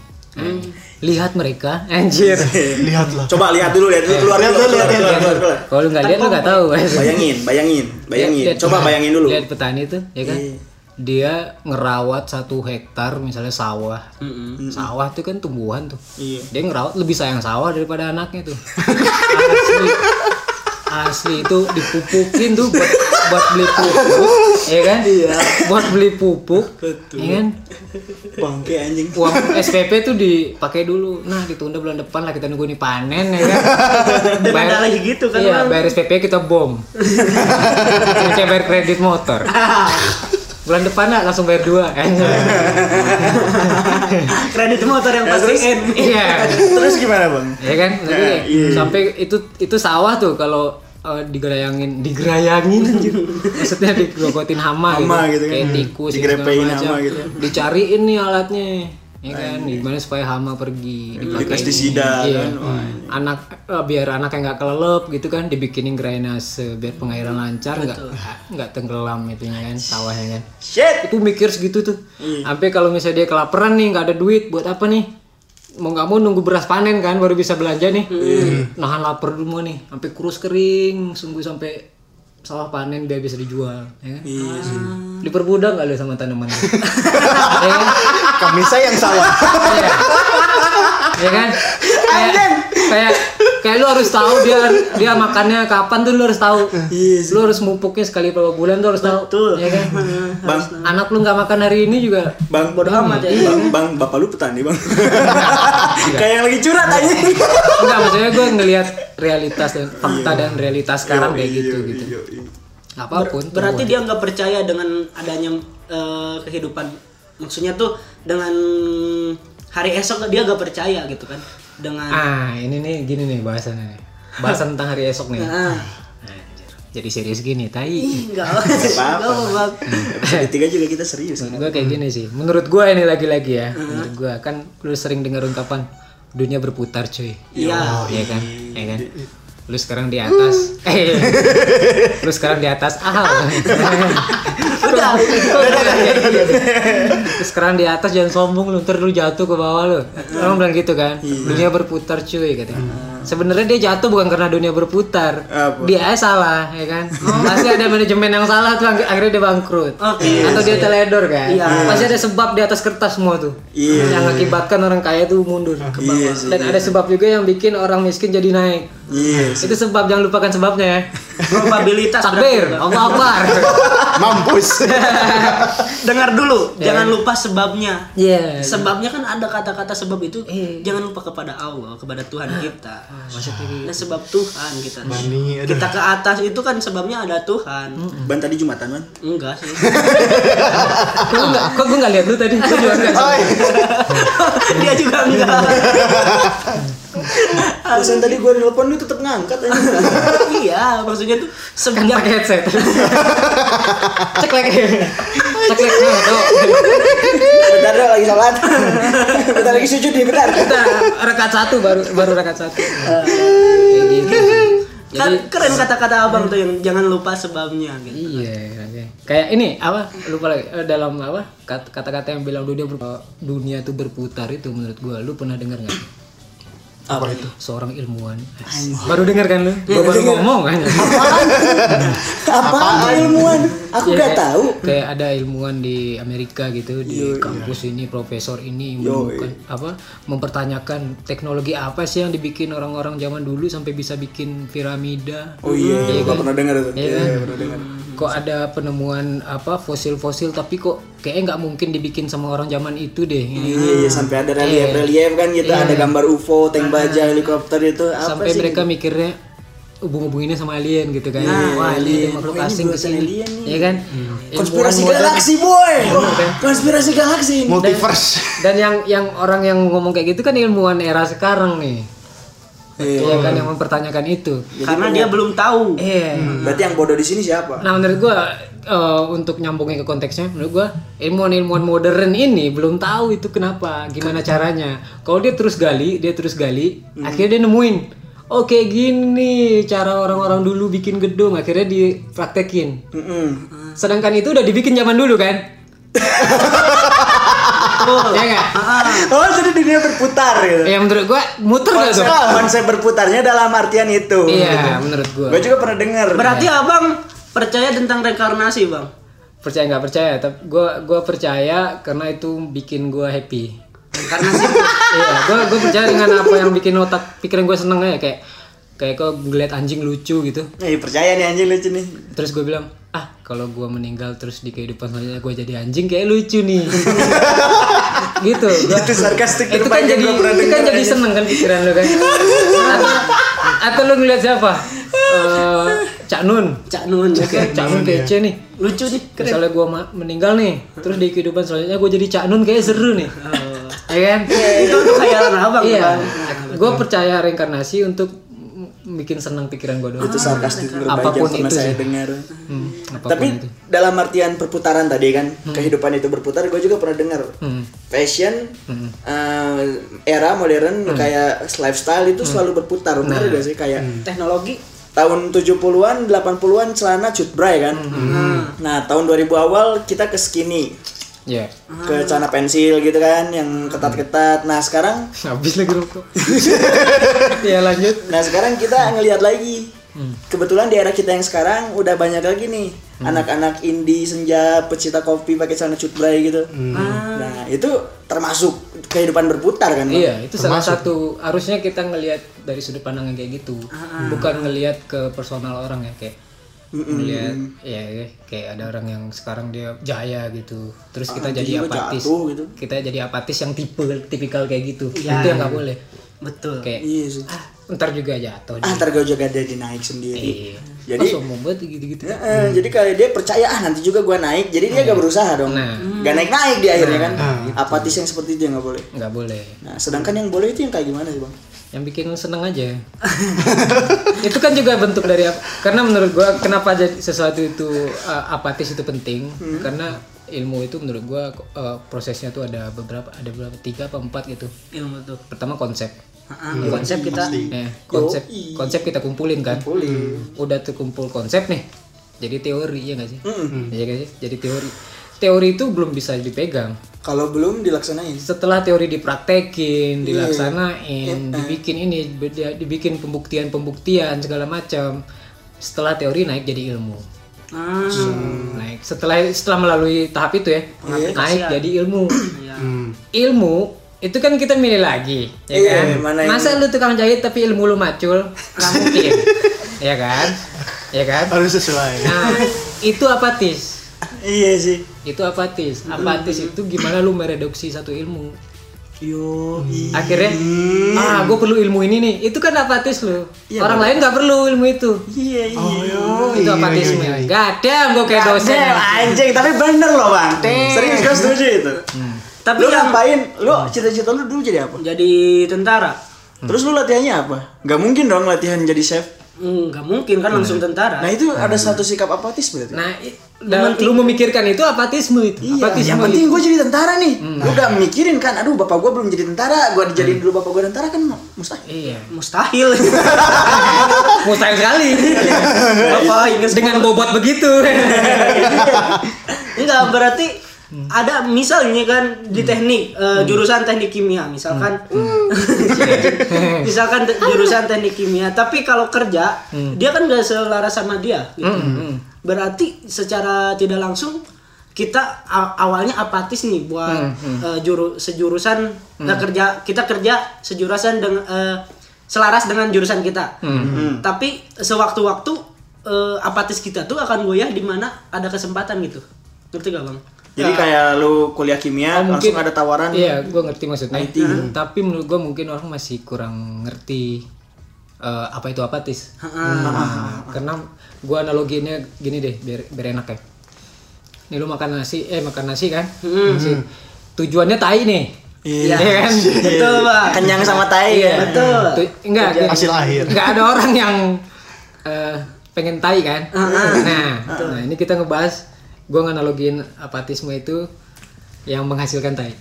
lihat mereka anjir Lihatlah. Coba lihat dulu, lihat dulu keluar Lihat dulu, dulu, lihat, keluar. kalau lu nggak lihat lu nggak tahu Bayangin, bayangin, bayangin. Lihat- Coba bayangin dulu. lihat petani tuh ya kan Iya. Dia ngerawat satu hektar misalnya sawah. Sawah tuh kan tumbuhan tuh. Iya. dia ngerawat lebih sayang sawah daripada anaknya tuh. Asli. Asli itu dipupukin tuh buat buat beli pupuk ya kan? Buat beli pupuk ya kan? Bangke anjing. uang SPP tuh dipakai dulu. Nah ditunda bulan depan lah kita nunggu nih panen ya kan? Dan ada lagi gitu kan, iya bayar SPP kita bom. Kayak bayar kredit motor bulan depan lah langsung bayar dua Kredit motor yang pastiin. iya. Terus gimana bang? ya kan? Nanti deh, sampai itu itu sawah tuh kalau eh, digerayangin digerayangin maksudnya digogotin hama, Hama gitu. kan. kayak tikus ya, Digrepein hama gitu. dicariin nih alatnya ya kan? gimana supaya hama pergi? Di dipakai pestisida iya. kan. Anak eh, biar anaknya nggak kelelep gitu kan dibikinin drainase biar pengairan lancar nggak nggak tenggelam itunya kan sawahnya kan. Shit. itu mikir segitu tuh. Iya. sampai kalau misalnya dia kelaparan nih nggak ada duit buat apa nih? Mau nggak mau nunggu beras panen kan baru bisa belanja nih. Iya. nahan lapar dulu nih sampai kurus kering sungguh sampai sawah panen biar bisa dijual ya kan? Iya sih. diperbudak nggak lu sama tanaman ya kan Kami sayang sawah. Iya. ya kan kayak kayak kayak lu harus tahu dia dia makannya kapan tuh lu harus tahu. Iya lu harus mupuknya sekali berapa bulan tuh harus tahu. Betul. ya kan? Bang, anak lu nggak makan hari ini juga bang, Bodo amat ya. Bang, bang, bapak lu petani bang. Kayak yang lagi curhat aja. enggak maksudnya gue ngelihat realitas dan fakta dan realitas sekarang kayak gitu gitu. apa pun Berarti dia nggak percaya dengan adanya eh, kehidupan. Maksudnya tuh dengan hari esok dia nggak percaya gitu kan. Dengan ah ini nih gini nih bahasannya nih. Bahasan tentang hari esok nih. Nah, Anjir. jadi serius gini tai. Ih, nggak apa-apa. tiga juga kita serius. gue kayak gini sih. Menurut gue ini lagi-lagi ya. Menurut gue kan lu sering dengar ungkapan dunia berputar cuy. Iya. Iya kan? Ya kan? Lu sekarang di atas. Eh. Lu sekarang di atas. Ah Udah. lu sekarang di atas jangan sombong lu ntar lu jatuh ke bawah lu. Orang bilang gitu kan? Dunia berputar cuy katanya sebenarnya dia jatuh bukan karena dunia berputar Apa? dia salah ya kan pasti ada manajemen yang salah tuh akhirnya dia bangkrut Oke. atau dia teledor kan Iya. pasti ada sebab di atas kertas semua tuh Iya. yang mengakibatkan orang kaya tuh mundur ke bawah Iya dan ada sebab juga yang bikin orang miskin jadi naik Iya. itu sebab jangan lupakan sebabnya ya Probabilitas takbir. Allah Akbar Mampus. Dengar dulu, jangan lupa sebabnya. Iya. Sebabnya kan ada kata-kata sebab itu. Iya. Jangan lupa kepada Allah, kepada Tuhan kita. Maksudnya. Nah, sebab Tuhan kita. Bani. Kita ke atas itu kan sebabnya ada Tuhan. Ban tadi jumatan man. Enggak sih. kok gue nggak kok gue nggak lihat lu tadi gue juga nggak Oh, Dia juga enggak. Alasan tadi gue nelpon lu tetep ngangkat aja. iya, maksudnya tuh kan semenjak pakai headset cek lagi cek lagi tuh Bentar dong lagi sholat. Bentar lagi sujud nih bentar. kita rekat satu baru baru rekat satu kayak gitu kan keren kata-kata abang tuh yang jangan lupa sebabnya gitu. Iya. Kayak ini apa? Lupa lagi Eh, dalam apa? kat- Kata-kata yang bilang dunia dunia itu berputar itu menurut gua lu pernah dengar nggak? Apa itu? Seorang ilmuwan. Baru dengar kan lu? Gua baru ngomong kan. Apa ilmuwan? Aku Iya, gak kayak- tahu. Kayak ada ilmuwan di Amerika gitu di kampus ini profesor ini menemukan apa mempertanyakan teknologi apa sih yang dibikin orang-orang zaman dulu sampai bisa bikin piramida. Oh iya, Iya kan? pernah dengar itu. Iya kan? Kok ada penemuan apa fosil-fosil tapi kok kayaknya nggak mungkin dibikin sama orang zaman itu deh. Iya, iya sampai ada relief-relief kan gitu, ada gambar UFO, tank baja, helikopter itu apa Sampai sih? mereka mikirnya hubung-hubunginnya sama alien gitu kan. Wah, ini alien. makhluk Oh, asing alien nih. Iya kan? Konspirasi Ilmuwan galaksi boy. Konspirasi galaksi. ini. Multiverse. Dan yang yang orang yang ngomong kayak gitu kan ilmuwan era sekarang nih. Iya kan yang mempertanyakan itu. Karena dia belum tahu. Iya. Berarti yang bodoh di sini siapa? Nah menurut gua eh, untuk nyambungin ke konteksnya menurut gua ilmuwan-ilmuwan modern ini belum tahu itu kenapa gimana caranya. Kalau dia terus gali dia terus gali akhirnya dia nemuin oke gini cara orang-orang dulu bikin gedung akhirnya dipraktekin. Mm-mm. sedangkan itu udah dibikin zaman dulu kan? Ya nggak? Oh, jadi dunia berputar gitu. ya menurut gua muter gak Konsep, tuh? Konsep berputarnya dalam artian itu. iya menurut gua. Gue juga pernah dengar. Berarti abang percaya tentang reinkarnasi bang? percaya nggak percaya? Tapi gua gua percaya karena itu bikin gua happy. Karena sih iya gua gua percaya dengan apa yang bikin otak pikiran gua seneng aja. Kayak kayak kok ngeliat anjing lucu gitu. Eh, percaya nih anjing lucu nih. terus gue bilang ah kalau gua meninggal terus di kehidupan selanjutnya gua jadi anjing kayak lucu nih. Gitu gua, Itu sarkastik itu kan jadi itu kan jadi seneng kan pikiran lu kan. Atau atau lu ngeliat siapa Cak Nun Cak Nun Oke, Cak Nun PC nih lucu nih. Misalnya gue meninggal nih, terus di kehidupan selanjutnya gue jadi Cak Nun kayak seru nih, ya kan? Itu tuh khayalan abang. Iya, Bang. gue percaya reinkarnasi untuk bikin senang pikiran gue doang. Itu sarkastik terbaik Apa pun yang pernah itu saya sih. dengar. Hmm, Tapi itu. dalam artian perputaran tadi kan, kehidupan itu berputar, gue juga pernah dengar. Hmm. Fashion, eh, era modern kayak lifestyle itu selalu berputar, benar gak sih? Kayak Teknologi. Tahun 70-an, 80-an celana cut bray kan. Nah, tahun 2000 awal kita ke skinny, Ya, ke celana pensil gitu kan, yang ketat-ketat. Nah, sekarang habis lagi rokok. ya lanjut. Nah sekarang kita ngelihat lagi. Kebetulan di era kita yang sekarang udah banyak lagi nih anak-anak indie senja pecinta kopi pakai celana cut bray gitu. Nah itu termasuk kehidupan berputar kan? Bang? Iya, itu salah satu harusnya kita ngelihat dari sudut pandang yang kayak gitu, bukan ngelihat ke personal orang ya kayak ngelihat ya ya, kayak ada orang yang sekarang dia jaya gitu, terus kita jadi jiwa apatis, jatuh gitu. kita jadi apatis yang tipe tipikal kayak gitu, Iya. itu yang nggak boleh, Betul. kayak Iya sih. ah ntar juga jatuh. Ah ntar gue juga jadi naik sendiri. Iya. Jadi oh, sombong banget gitu-gitu. Ya, eh, jadi kalau dia percaya ah nanti juga gue naik, jadi dia gak berusaha dong, Nah. gak naik naik di akhirnya kan, apatis yang seperti itu yang gak boleh. Nggak boleh. Nah sedangkan yang boleh itu yang kayak gimana sih bang? yang bikin seneng aja itu kan juga bentuk dari ap- karena menurut gua kenapa jadi sesuatu itu uh, apatis itu penting karena ilmu itu menurut gua uh, prosesnya tuh ada beberapa ada beberapa tiga apa empat gitu Ilmu tuh. pertama konsep Ah, konsep kita eh, konsep konsep kita kumpulin kan? Udah terkumpul konsep nih jadi teori ya nggak sih? Iya nggak sih? Jadi teori. Teori itu belum bisa dipegang. Kalau belum dilaksanain, setelah teori dipraktekin, dilaksanain, dibikin ini, dibikin pembuktian-pembuktian segala macam. Setelah teori naik jadi ilmu. Ah, Naik. Setelah setelah melalui tahap itu ya, naik jadi ilmu. iya. Ilmu itu kan kita milih lagi, ya Iya, kan? mana Masa lu tukang jahit tapi ilmu lu macul? Nggak mungkin. ya kan? Ya kan? Harus sesuai. Nah, itu apatis. iya sih. Itu apatis. Apatis itu gimana lu mereduksi satu ilmu? Yo, akhirnya ah gue perlu ilmu ini nih itu kan apatis lo Iya, orang lain nggak perlu ilmu itu iya iya. Oh, itu iya, apatisme iya, iya. gak ada gue kayak dosen anjing, tapi bener loh bang. Serius gue setuju itu. Tapi lu yang ngapain? Lu cita-cita lu dulu jadi apa? jadi tentara. Terus lu latihannya apa? Gak mungkin dong latihan jadi chef. Enggak mungkin kan langsung tentara. Nah itu ada satu sikap apatis berarti. nah i- dan lu memikirkan itu apatisme itu Iya, apatisme yang penting gue jadi tentara nih. Lu gak mikirin kan, aduh bapak gue belum jadi tentara, gue dijadiin dulu bapak gue tentara kan mustahil. iya Mustahil. mustahil sekali Bapak ingat dengan bobot begitu Enggak, berarti ada misalnya kan di teknik eh, jurusan teknik kimia misalkan. Misalkan te- jurusan teknik kimia tapi kalau kerja dia kan gak selaras sama dia gitu. berarti secara tidak langsung kita awalnya apatis nih buat eh, juru sejurusan nah, kerja kita kerja sejurusan dengan eh, selaras dengan jurusan kita. Tapi sewaktu-waktu eh, apatis kita tuh akan goyah di mana ada kesempatan gitu. Ngerti gak bang Jadi kayak lu kuliah kimia, Oh, langsung ada tawaran. iya gue ngerti maksudnya. Tapi menurut gue mungkin orang masih kurang ngerti eh, apa itu apatis. Nah, karena gue analoginya gini deh biar, biar enak ya. Nih lu makan nasi eh makan nasi kan? Nasi. tujuannya tai nih. Iya. Iya kan? Betul bang Kenyang sama tai. Iya. ya. betul. Tu- enggak. Hasil akhir. enggak ada orang yang eh, pengen tai kan? Nah nah ini kita ngebahas gue nganalogin apatisme itu yang menghasilkan tai.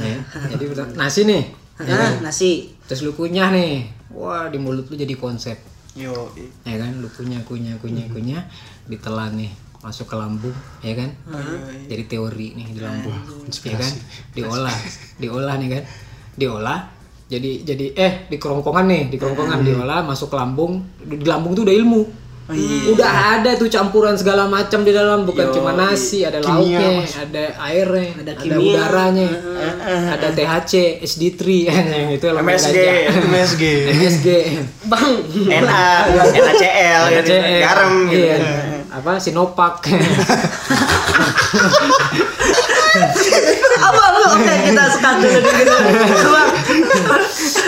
Ya. Jadi nasi nih, ya Ah, kan? nasi. terus lu kunyah nih, wah di mulut lu jadi konsep, Yo. ya kan? Lu kunyah kunyah kunyah kunyah, ditelan nih masuk ke lambung, ya kan? Jadi teori nih di lambung, ya kan? Diolah, diolah nih kan? Diolah. Jadi jadi eh di kerongkongan nih, di kerongkongan diolah masuk ke lambung, di lambung tuh udah ilmu. Udah ada tuh campuran segala macam di dalam, bukan cuma nasi, ada lauknya, ada airnya, ada, kimia. udaranya, ada THC, SD3, itu elemen MSG. MSG. MSG. Bang. NA, NaCl, gitu. THC, garam gitu. iya. Apa Sinopak. Apa lu? Oke, kita sekat dulu dulu. Bang.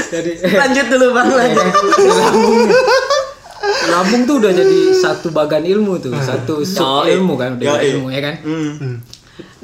Jadi Lanjut dulu, Bang. Lambung tuh udah jadi satu bagan ilmu tuh, satu sub ilmu kan, udah Yoi. ilmu ya kan. Hmm.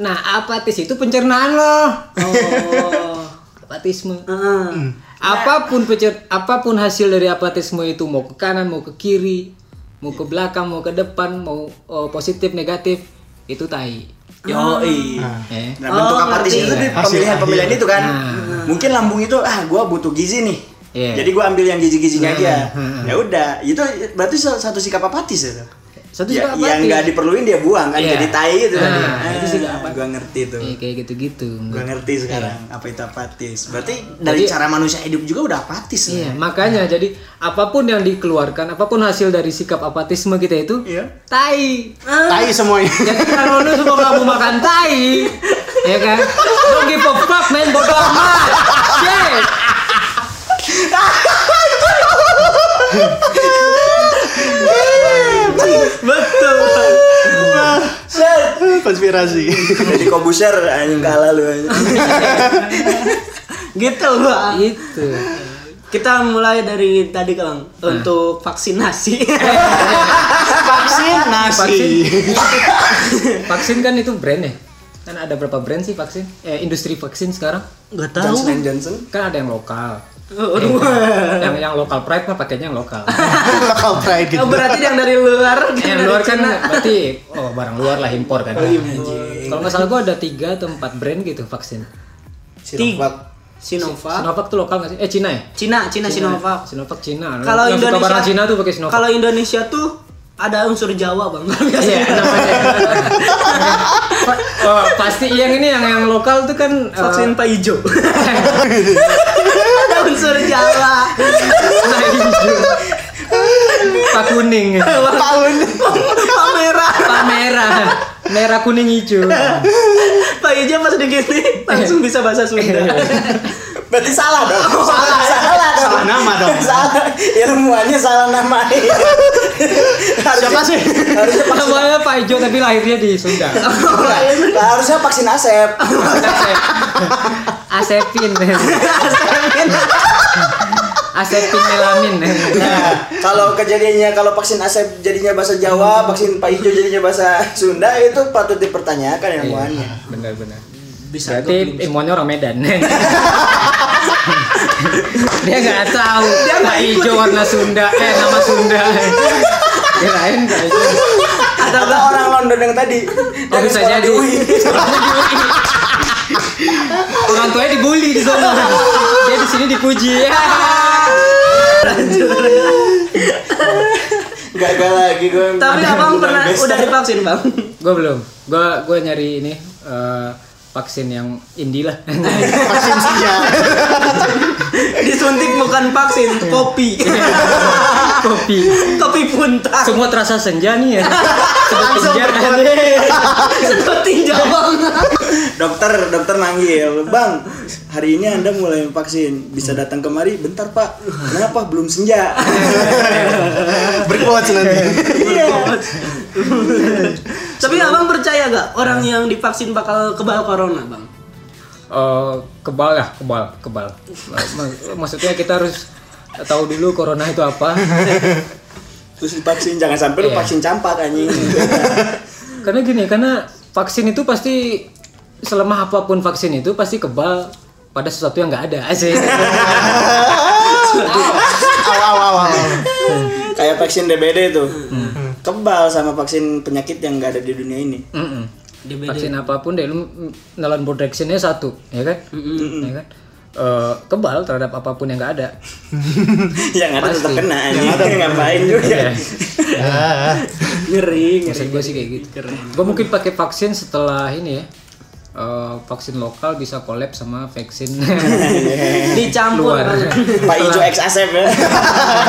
Nah, apatis itu pencernaan loh. Oh. Apatisme. Heeh. Apa pun pencer apa pun hasil dari apatisme itu mau ke kanan, mau ke kiri, mau ke belakang, mau ke depan, mau oh, positif negatif, itu tai. Yoi. Eh. Nah, bentuk Oh, apatis itu di pemilihan-pemilihan itu kan. Nah. Mungkin lambung itu ah gua butuh gizi nih. Iya. Jadi gua ambil yang gizi-gizinya Nah, aja. nah, Ya udah, itu berarti sa- satu sikap apatis ya. Satu Ya, sikap yang apatis. nggak diperluin dia buang kan Iya. jadi tai gitu Nah, tadi. itu sikap Ah, apatis. Gua ngerti tuh. Eh, kayak gitu-gitu. Gua ngerti sekarang apa itu apatis. Berarti dari Nah. Jadi- cara manusia hidup juga udah apatis. Iya, ya? makanya jadi apa pun yang dikeluarkan, apa pun hasil dari sikap apatisme kita itu, Iya. tai. Tai semuanya. Jadi kalau lu semua nggak mau makan tai, ya kan? Don't give a fuck, man, bodo amat. Shit. Betul. Set. Konspirasi. Jadi kobuser anjing kalah lu. Gitu, Bang. Itu. Kita mulai dari tadi, Kang, untuk vaksinasi. Vaksin nasi. Vaksin kan itu brand ya? Kan ada berapa brand sih vaksin? Eh, industri vaksin sekarang? Enggak Johnson and Johnson. Kan ada yang lokal. Oh, Eh, yang yang lokal pride mah pakainya yang lokal. Local pride gitu. Oh, berarti yang dari luar, yang dari luar kan Cina. berarti oh barang luar lah impor kan. Kalau nggak salah gua ada tiga atau empat brand gitu vaksin. Sinovac. Sinovac. Sinovac tuh lokal nggak sih? Eh Cina ya? Cina, Cina, Sinovac. Sinovac Cina. Kalau Indonesia barang Cina tuh pakai Sinovac. Kalau Indonesia tuh ada unsur Jawa, Bang. Iya, namanya. oh, pasti yang ini yang yang lokal tuh kan Vaksin Pak Ijo. Unsur Jawa. Nah, hijau. Pak kuning. Pak merah. Pak merah. Merah kuning hijau. Pak Ijo pas digini langsung bisa bahasa Sunda. Berarti salah dong. salah, salah dong. Salah nama dong. salah. Ilmuannya salah nama. Siapa sih? Harusnya Namanya Pak Ijo tapi lahirnya di Sunda. harusnya vaksin Asep. Asepin. Asepin melamin. Nah, kalau kejadiannya kalau vaksin Asep jadinya bahasa Jawa, vaksin Pak Ijo jadinya bahasa Sunda itu patut dipertanyakan ilmuannya. Benar-benar. Bisa Berarti ilmuannya orang Medan. dia nggak tahu. Dia nggak hijau warna Sunda. Eh nama Sunda. Kirain Ijo. Ada orang London yang tadi. Oh bisa jadi. Orang tuanya dibully di sana. Dia di sini dipuji. Gagal lagi gue. Tapi abang pernah udah divaksin bang? gue belum. Gue gue nyari ini eh, vaksin yang indie lah. Vaksin senja. Disuntik bukan vaksin, kopi. Kopi. kopi punta. Semua terasa senja nih ya. Langsung senja. Seperti Jawang. Dokter, dokter manggil, Bang, hari ini Anda mulai vaksin. Bisa datang kemari? Bentar, Pak. Kenapa? Belum senja. Berkuat nanti. Iya. Tapi abang percaya gak orang yang divaksin bakal kebal corona bang? Eh, kebal ya, kebal, kebal. Mak- Maksudnya kita harus tahu dulu corona itu apa. Terus divaksin, jangan sampai lu Iya. vaksin campak anjing. karena gini, karena vaksin itu pasti selemah apa pun vaksin itu pasti kebal pada sesuatu yang nggak ada asik. Aw aw aw aw. Kayak vaksin DBD tuh. Kebal sama vaksin penyakit yang nggak ada di dunia ini. Mm-mm. DBD. Vaksin apa pun deh lu nelan protectionnya satu, ya kan? Ya kan? Eh, kebal terhadap apa pun yang nggak ada. yang ada tetap Pasti. kena anjing. Ngapain juga. Iya. Ah, Ngeri, ngeri. Maksud gue sih kayak gitu. Gue mungkin pakai vaksin setelah ini ya. Eh, vaksin lokal bisa collab sama vaksin Dicampur. luar. Pak Ijo X Asep ya.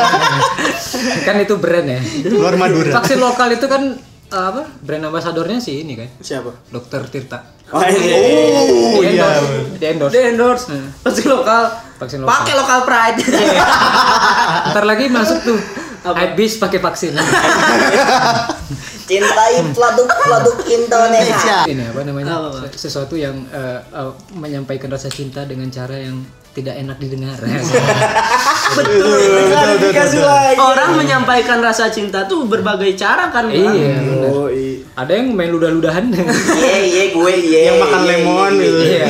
kan itu brand ya. luar Madura. Vaksin lokal itu kan eh, apa? Brand ambasadornya sih ini kan. Siapa? Dokter Tirta. Oh, ini. Oh Di iya. endorse. Di endorse. Di endorse. Vaksin lokal. Vaksin lokal. Pakai lokal pride. Ntar lagi masuk tuh. Habis pakai vaksin. Cintai produk-produk Indonesia. ini apa namanya? Apa? Se- Sesuatu yang eh, eh, menyampaikan rasa cinta dengan cara yang tidak enak didengar. Betul. Dikasih lagi. Orang menyampaikan rasa cinta tuh berbagai cara kan. Iya. Oh, iya. Ada yang main ludah-ludahan. Iya, iya, gue iya. Yang makan iya, lemon iya, gitu. Iya,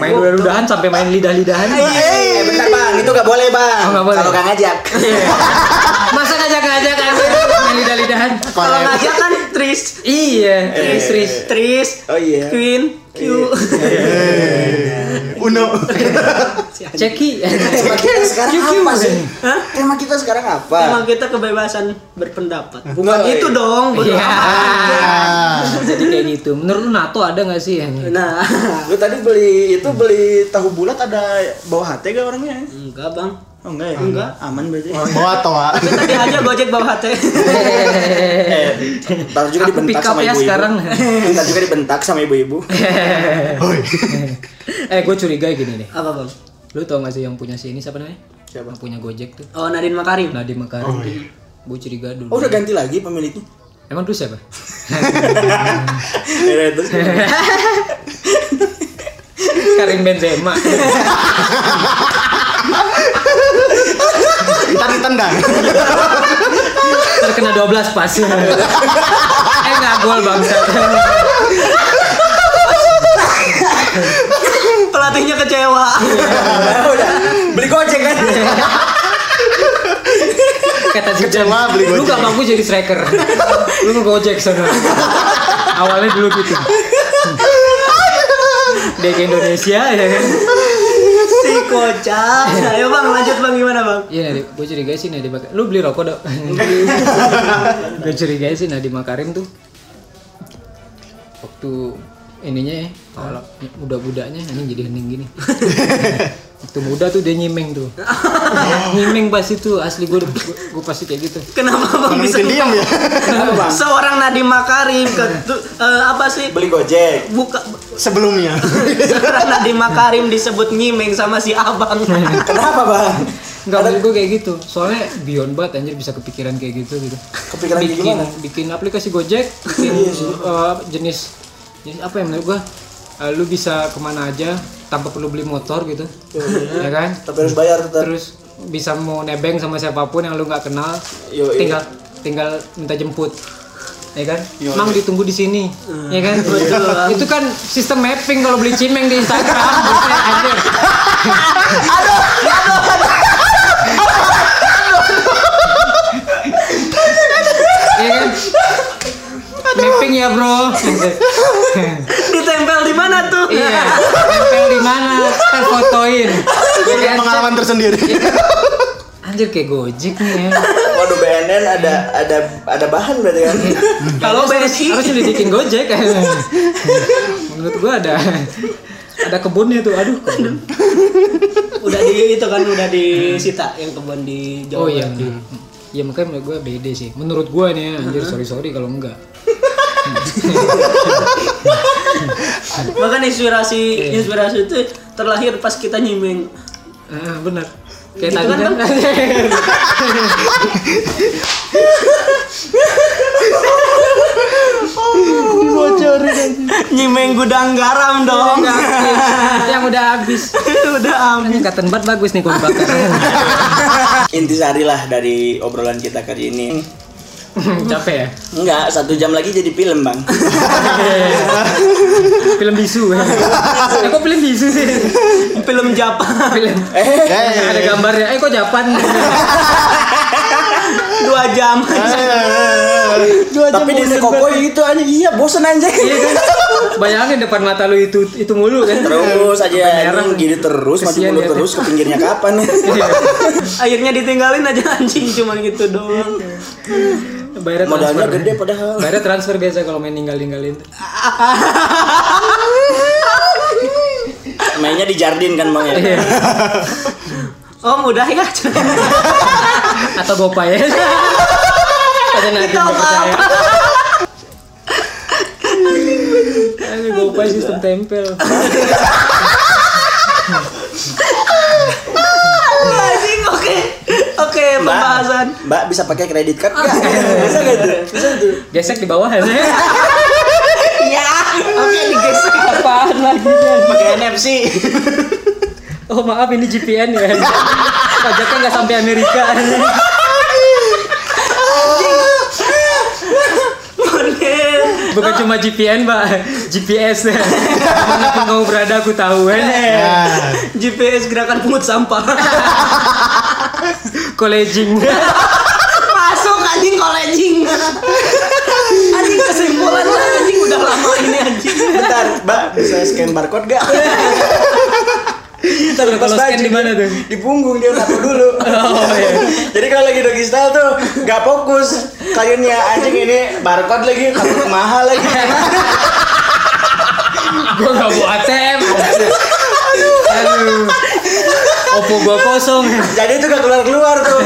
main ludah-ludahan sampai main lidah-lidahan. Eh, bentar bang, itu gak boleh bang. Oh. Kalau gak ngajak. Masa ngajak-ngajak lidah-lidahan? Kalau ngajak kan Tris. Iya, tris tris. Tris. Oh iya. Queen. Q. Uno. Ceki. Tema kita sekarang QQ. apa sih? Hah? Tema kita sekarang apa? Emang kita kebebasan berpendapat. Bukan Oh, iya. itu dong. Iya. Jadi kayak gitu. Menurut lu NATO ada nggak sih yang Nah, Lu tadi beli itu beli tahu bulat ada bawa hati gak orangnya? enggak bang. Oh enggak ya? Enggak. Aman berarti. bawa toa. Tapi tadi aja Gojek bawa HT. Eh, ntar juga Aku dibentak sama ya ibu-ibu. sekarang. Ntar juga dibentak sama ibu-ibu. Eh gue curiga gini deh. Apa bang? Lu tau gak sih yang punya si ini siapa namanya? Siapa? Yang punya Gojek tuh. Oh Nadine Makarim. Nadiem Makarim. Gue curiga dulu. Oh udah ganti lagi pemiliknya. Emang tuh siapa? Ya, terus Karim Benzema. Ntar ditendang. Terkena 12 pas. eh nggak gol bangsa. Pelatihnya kecewa. Nah, udah beli gojek kan. Kata si Kecewa beli lu Gojek." gak bagus jadi striker. lu mau Gojek sana. Awalnya dulu gitu. Ke Indonesia ya kan. Kocak. Ayo bang lanjut bang gimana bang? Iya, Nadi, gue curiga sih Nadi Makarim. Lu beli rokok dok? gue curiga sih Nadi Makarim tuh waktu ininya ya, kalau muda-mudanya ini jadi hening gini. waktu muda tuh dia nyimeng tuh. nyimeng pas itu asli gue gue pasti kayak gitu. Kenapa bang bisa diam ya. Kenapa bang? Seorang Nadine Makarim ke tu- eh, apa sih? Beli gojek. Buka Sebelumnya. seorang Nadine Makarim disebut nyimeng sama si abang. Kenapa bang? Enggak maksud gue kayak gitu. Soalnya beyond banget anjir bisa kepikiran kayak gitu gitu. Kepikiran bikin gimana? bikin aplikasi Gojek, bikin eh, jenis jenis apa ya menurut gua eh, lu bisa ke mana aja tanpa perlu beli motor gitu, ya kan? Tapi harus bayar tetap. Terus bisa mau nebeng sama siapa pun yang lu nggak kenal, Yo, iya. tinggal tinggal minta jemput. Ya kan? Mang ditunggu di sini. Ya kan? Itu kan sistem mapping kalau beli cimeng di Instagram. Buset, anjir. Iya kan? Mapping ya, Bro. Ditempel di mana tuh? iya. Tempel di mana? Kita fotoin. Ya? Pengalaman tersendiri. Anjir kayak Gojek nih ya. Waduh BNN ada ada ada bahan berarti kan. Kalau BSI harusnya dibikin Gojek. Menurut gua ada ada kebunnya tuh. Aduh. kebun. udah di itu kan udah disita yang kebun di Jawa. Oh iya. Ya makanya menurut gua beda sih. Menurut gua nih ya, anjir sorry sorry kalau enggak. Bahkan inspirasi inspirasi itu terlahir pas kita nyimeng. Ah, benar. Kayak Gitu tadi kan, kan. Nyimeng gudang garam dong. yang udah habis. udah am. Ini katen bat bagus nih kalau bakar. Intisari lah dari obrolan kita kali ini. Capek ya? Enggak, satu jam lagi jadi film bang. Film bisu. Eh kok film bisu sih? Film Jepang. Film. Eh, ada gambarnya. Eh kok Japan? dua jam Tapi di Koko itu aja iya bosen anjing. Iya kan? Bayangin depan mata lu itu itu mulu kan. Terus aja merah. gini terus maju Kesian mulu ya. terus ke pinggirnya kapan? Iya. akhirnya ditinggalin aja anjing cuman gitu doang Bayarnya Modalnya transfer. gede padahal. Bayarnya transfer biasa kalau main ninggal-ninggalin. Mainnya di Jardin kan Bang ya. Iya. om udah ya Atau gopay ya. Ada nanti percaya. Ini gopay sistem tempel. anjing oke oke pembahasan Mbak bisa pakai kredit card nggak? Bisa nggak tuh? Bisa tuh. Gesek di bawah ya. ya oke digesek Apaan lagi kan? pakai NFC Oh maaf ini GPN ya. Pajaknya nggak sampai Amerika. Bukan cuma GPN, Mbak. GPS. Di mana pun kamu berada, aku tahu kan. GPS gerakan pungut sampah Colleging. masuk anjing colleging anjing kesimpulannya anjing udah lama ini anjing Bentar, Mbak bisa scan barcode nggak? Tapi kalau scan di mana tuh? Di punggung dia nato dulu. Oh iya. Jadi kalau lagi doggy style tuh nggak fokus. Kayaknya anjing ini barcode lagi takut mahal lagi. Gua nggak bawa ATM. Aduh. Oppo gua kosong. Jadi itu gak keluar keluar tuh.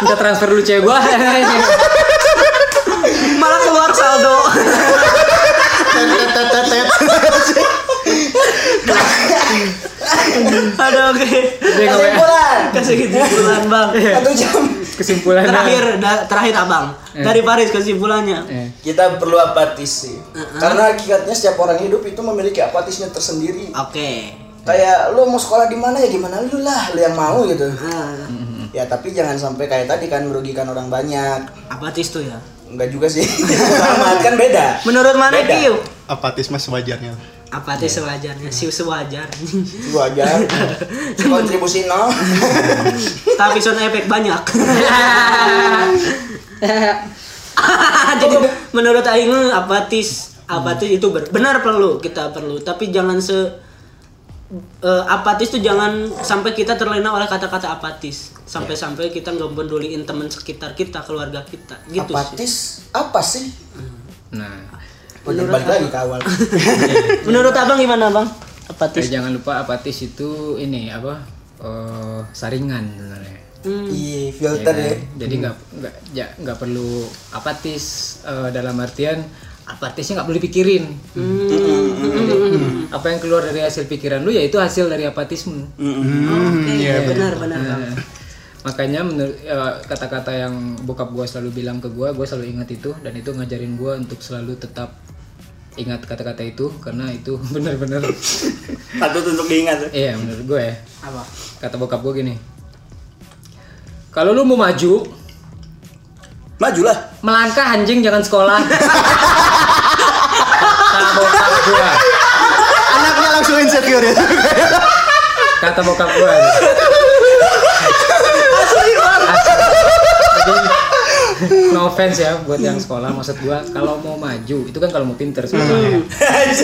Minta transfer dulu cewek gua. malah keluar saldo ada oke bayar. Kesimpulan. kasih kesimpulan bang Satu jam. Kesimpulannya. terakhir da- terakhir abang dari Paris kesimpulannya Eh. Kita perlu apatis sih. Karena hakikatnya setiap orang hidup itu memiliki apatisnya tersendiri. oke Kayak lu mau sekolah di mana ya gimana lu lah, lu yang mau gitu. Ah, Ya tapi jangan sampai kayak tadi kan merugikan orang banyak. apatis tuh ya Enggak juga sih. Amat kan beda. menurut mana Beda. Kiu Apatis mas sewajarnya. apatis sewajarnya si sewajar aja. Kontribusi nol. tapi sound efek banyak jadi menurut Aing apatis apatis itu benar perlu kita perlu tapi jangan se eh, apatis tuh jangan sampai kita terlena oleh kata-kata apatis sampai-sampai kita nggak peduliin teman sekitar kita keluarga kita gitu sih apatis apa sih? Nah, Udah balik lagi ke awal. menurut abang gimana bang eh, apatis jangan lupa apatis itu ini apa? eh, saringan sebenarnya. Hmm. Iya, Ya filter kan? ya. Jadi nggak nggak ja, nggak perlu apatis eh, dalam artian apatisnya nggak perlu dipikirin. Apa yang keluar dari hasil pikiran lu ya itu hasil dari apatismu. oke benar benar bang Nah, makanya menurut eh, kata-kata yang bokap gua selalu bilang ke gua, gua selalu ingat itu dan itu ngajarin gua untuk selalu tetap ingat kata-kata itu karena itu benar-benar Patut untuk diingat. ya. iya menurut gue ya apa kata bokap gua gini kalau lu mau maju Majulah. melangkah anjing jangan sekolah kata bokap gua Anaknya langsung insecure ya. kata bokap gua Jadi, no offense ya buat yang sekolah. Maksud gua kalau mau maju itu kan kalau mau pinter sekolah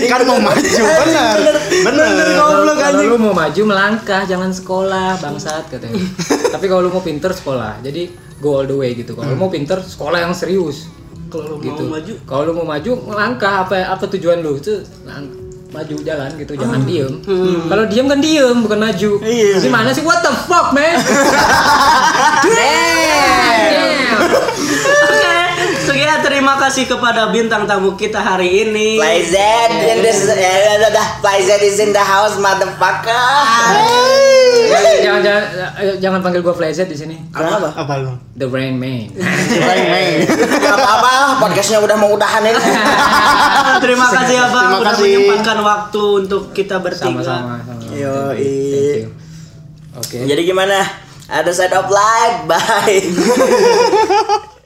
kan mau maju benar. Benar. kalau kalau lu mau maju melangkah jangan sekolah bangsat katanya. Tapi kalau lu mau pinter sekolah. Jadi go all the way gitu. Kalau lu mau pinter sekolah yang serius. Kalau lu gitu. mau maju. Kalau lu mau maju melangkah. Apa apa tujuan lu? Itu maju jalan gitu jangan diem. Kalau diem kan diem bukan maju. Gimana sih what the fuck man? Damn. Oke, sekian terima kasih kepada bintang tamu kita hari ini. Flyzed in this, eh, dah, Flyzed is in the house, motherfucker. jangan jangan jangan panggil gua Flyzet di sini Kenapa? Apa lu? the Rain Man Gak apa-apa, podcastnya udah mau udahan ini. terima kasih ya Bang Terima udah kasih. menyempatkan waktu untuk kita bertiga. sama-sama you. Oke. Jadi gimana? Ada side of life, bye.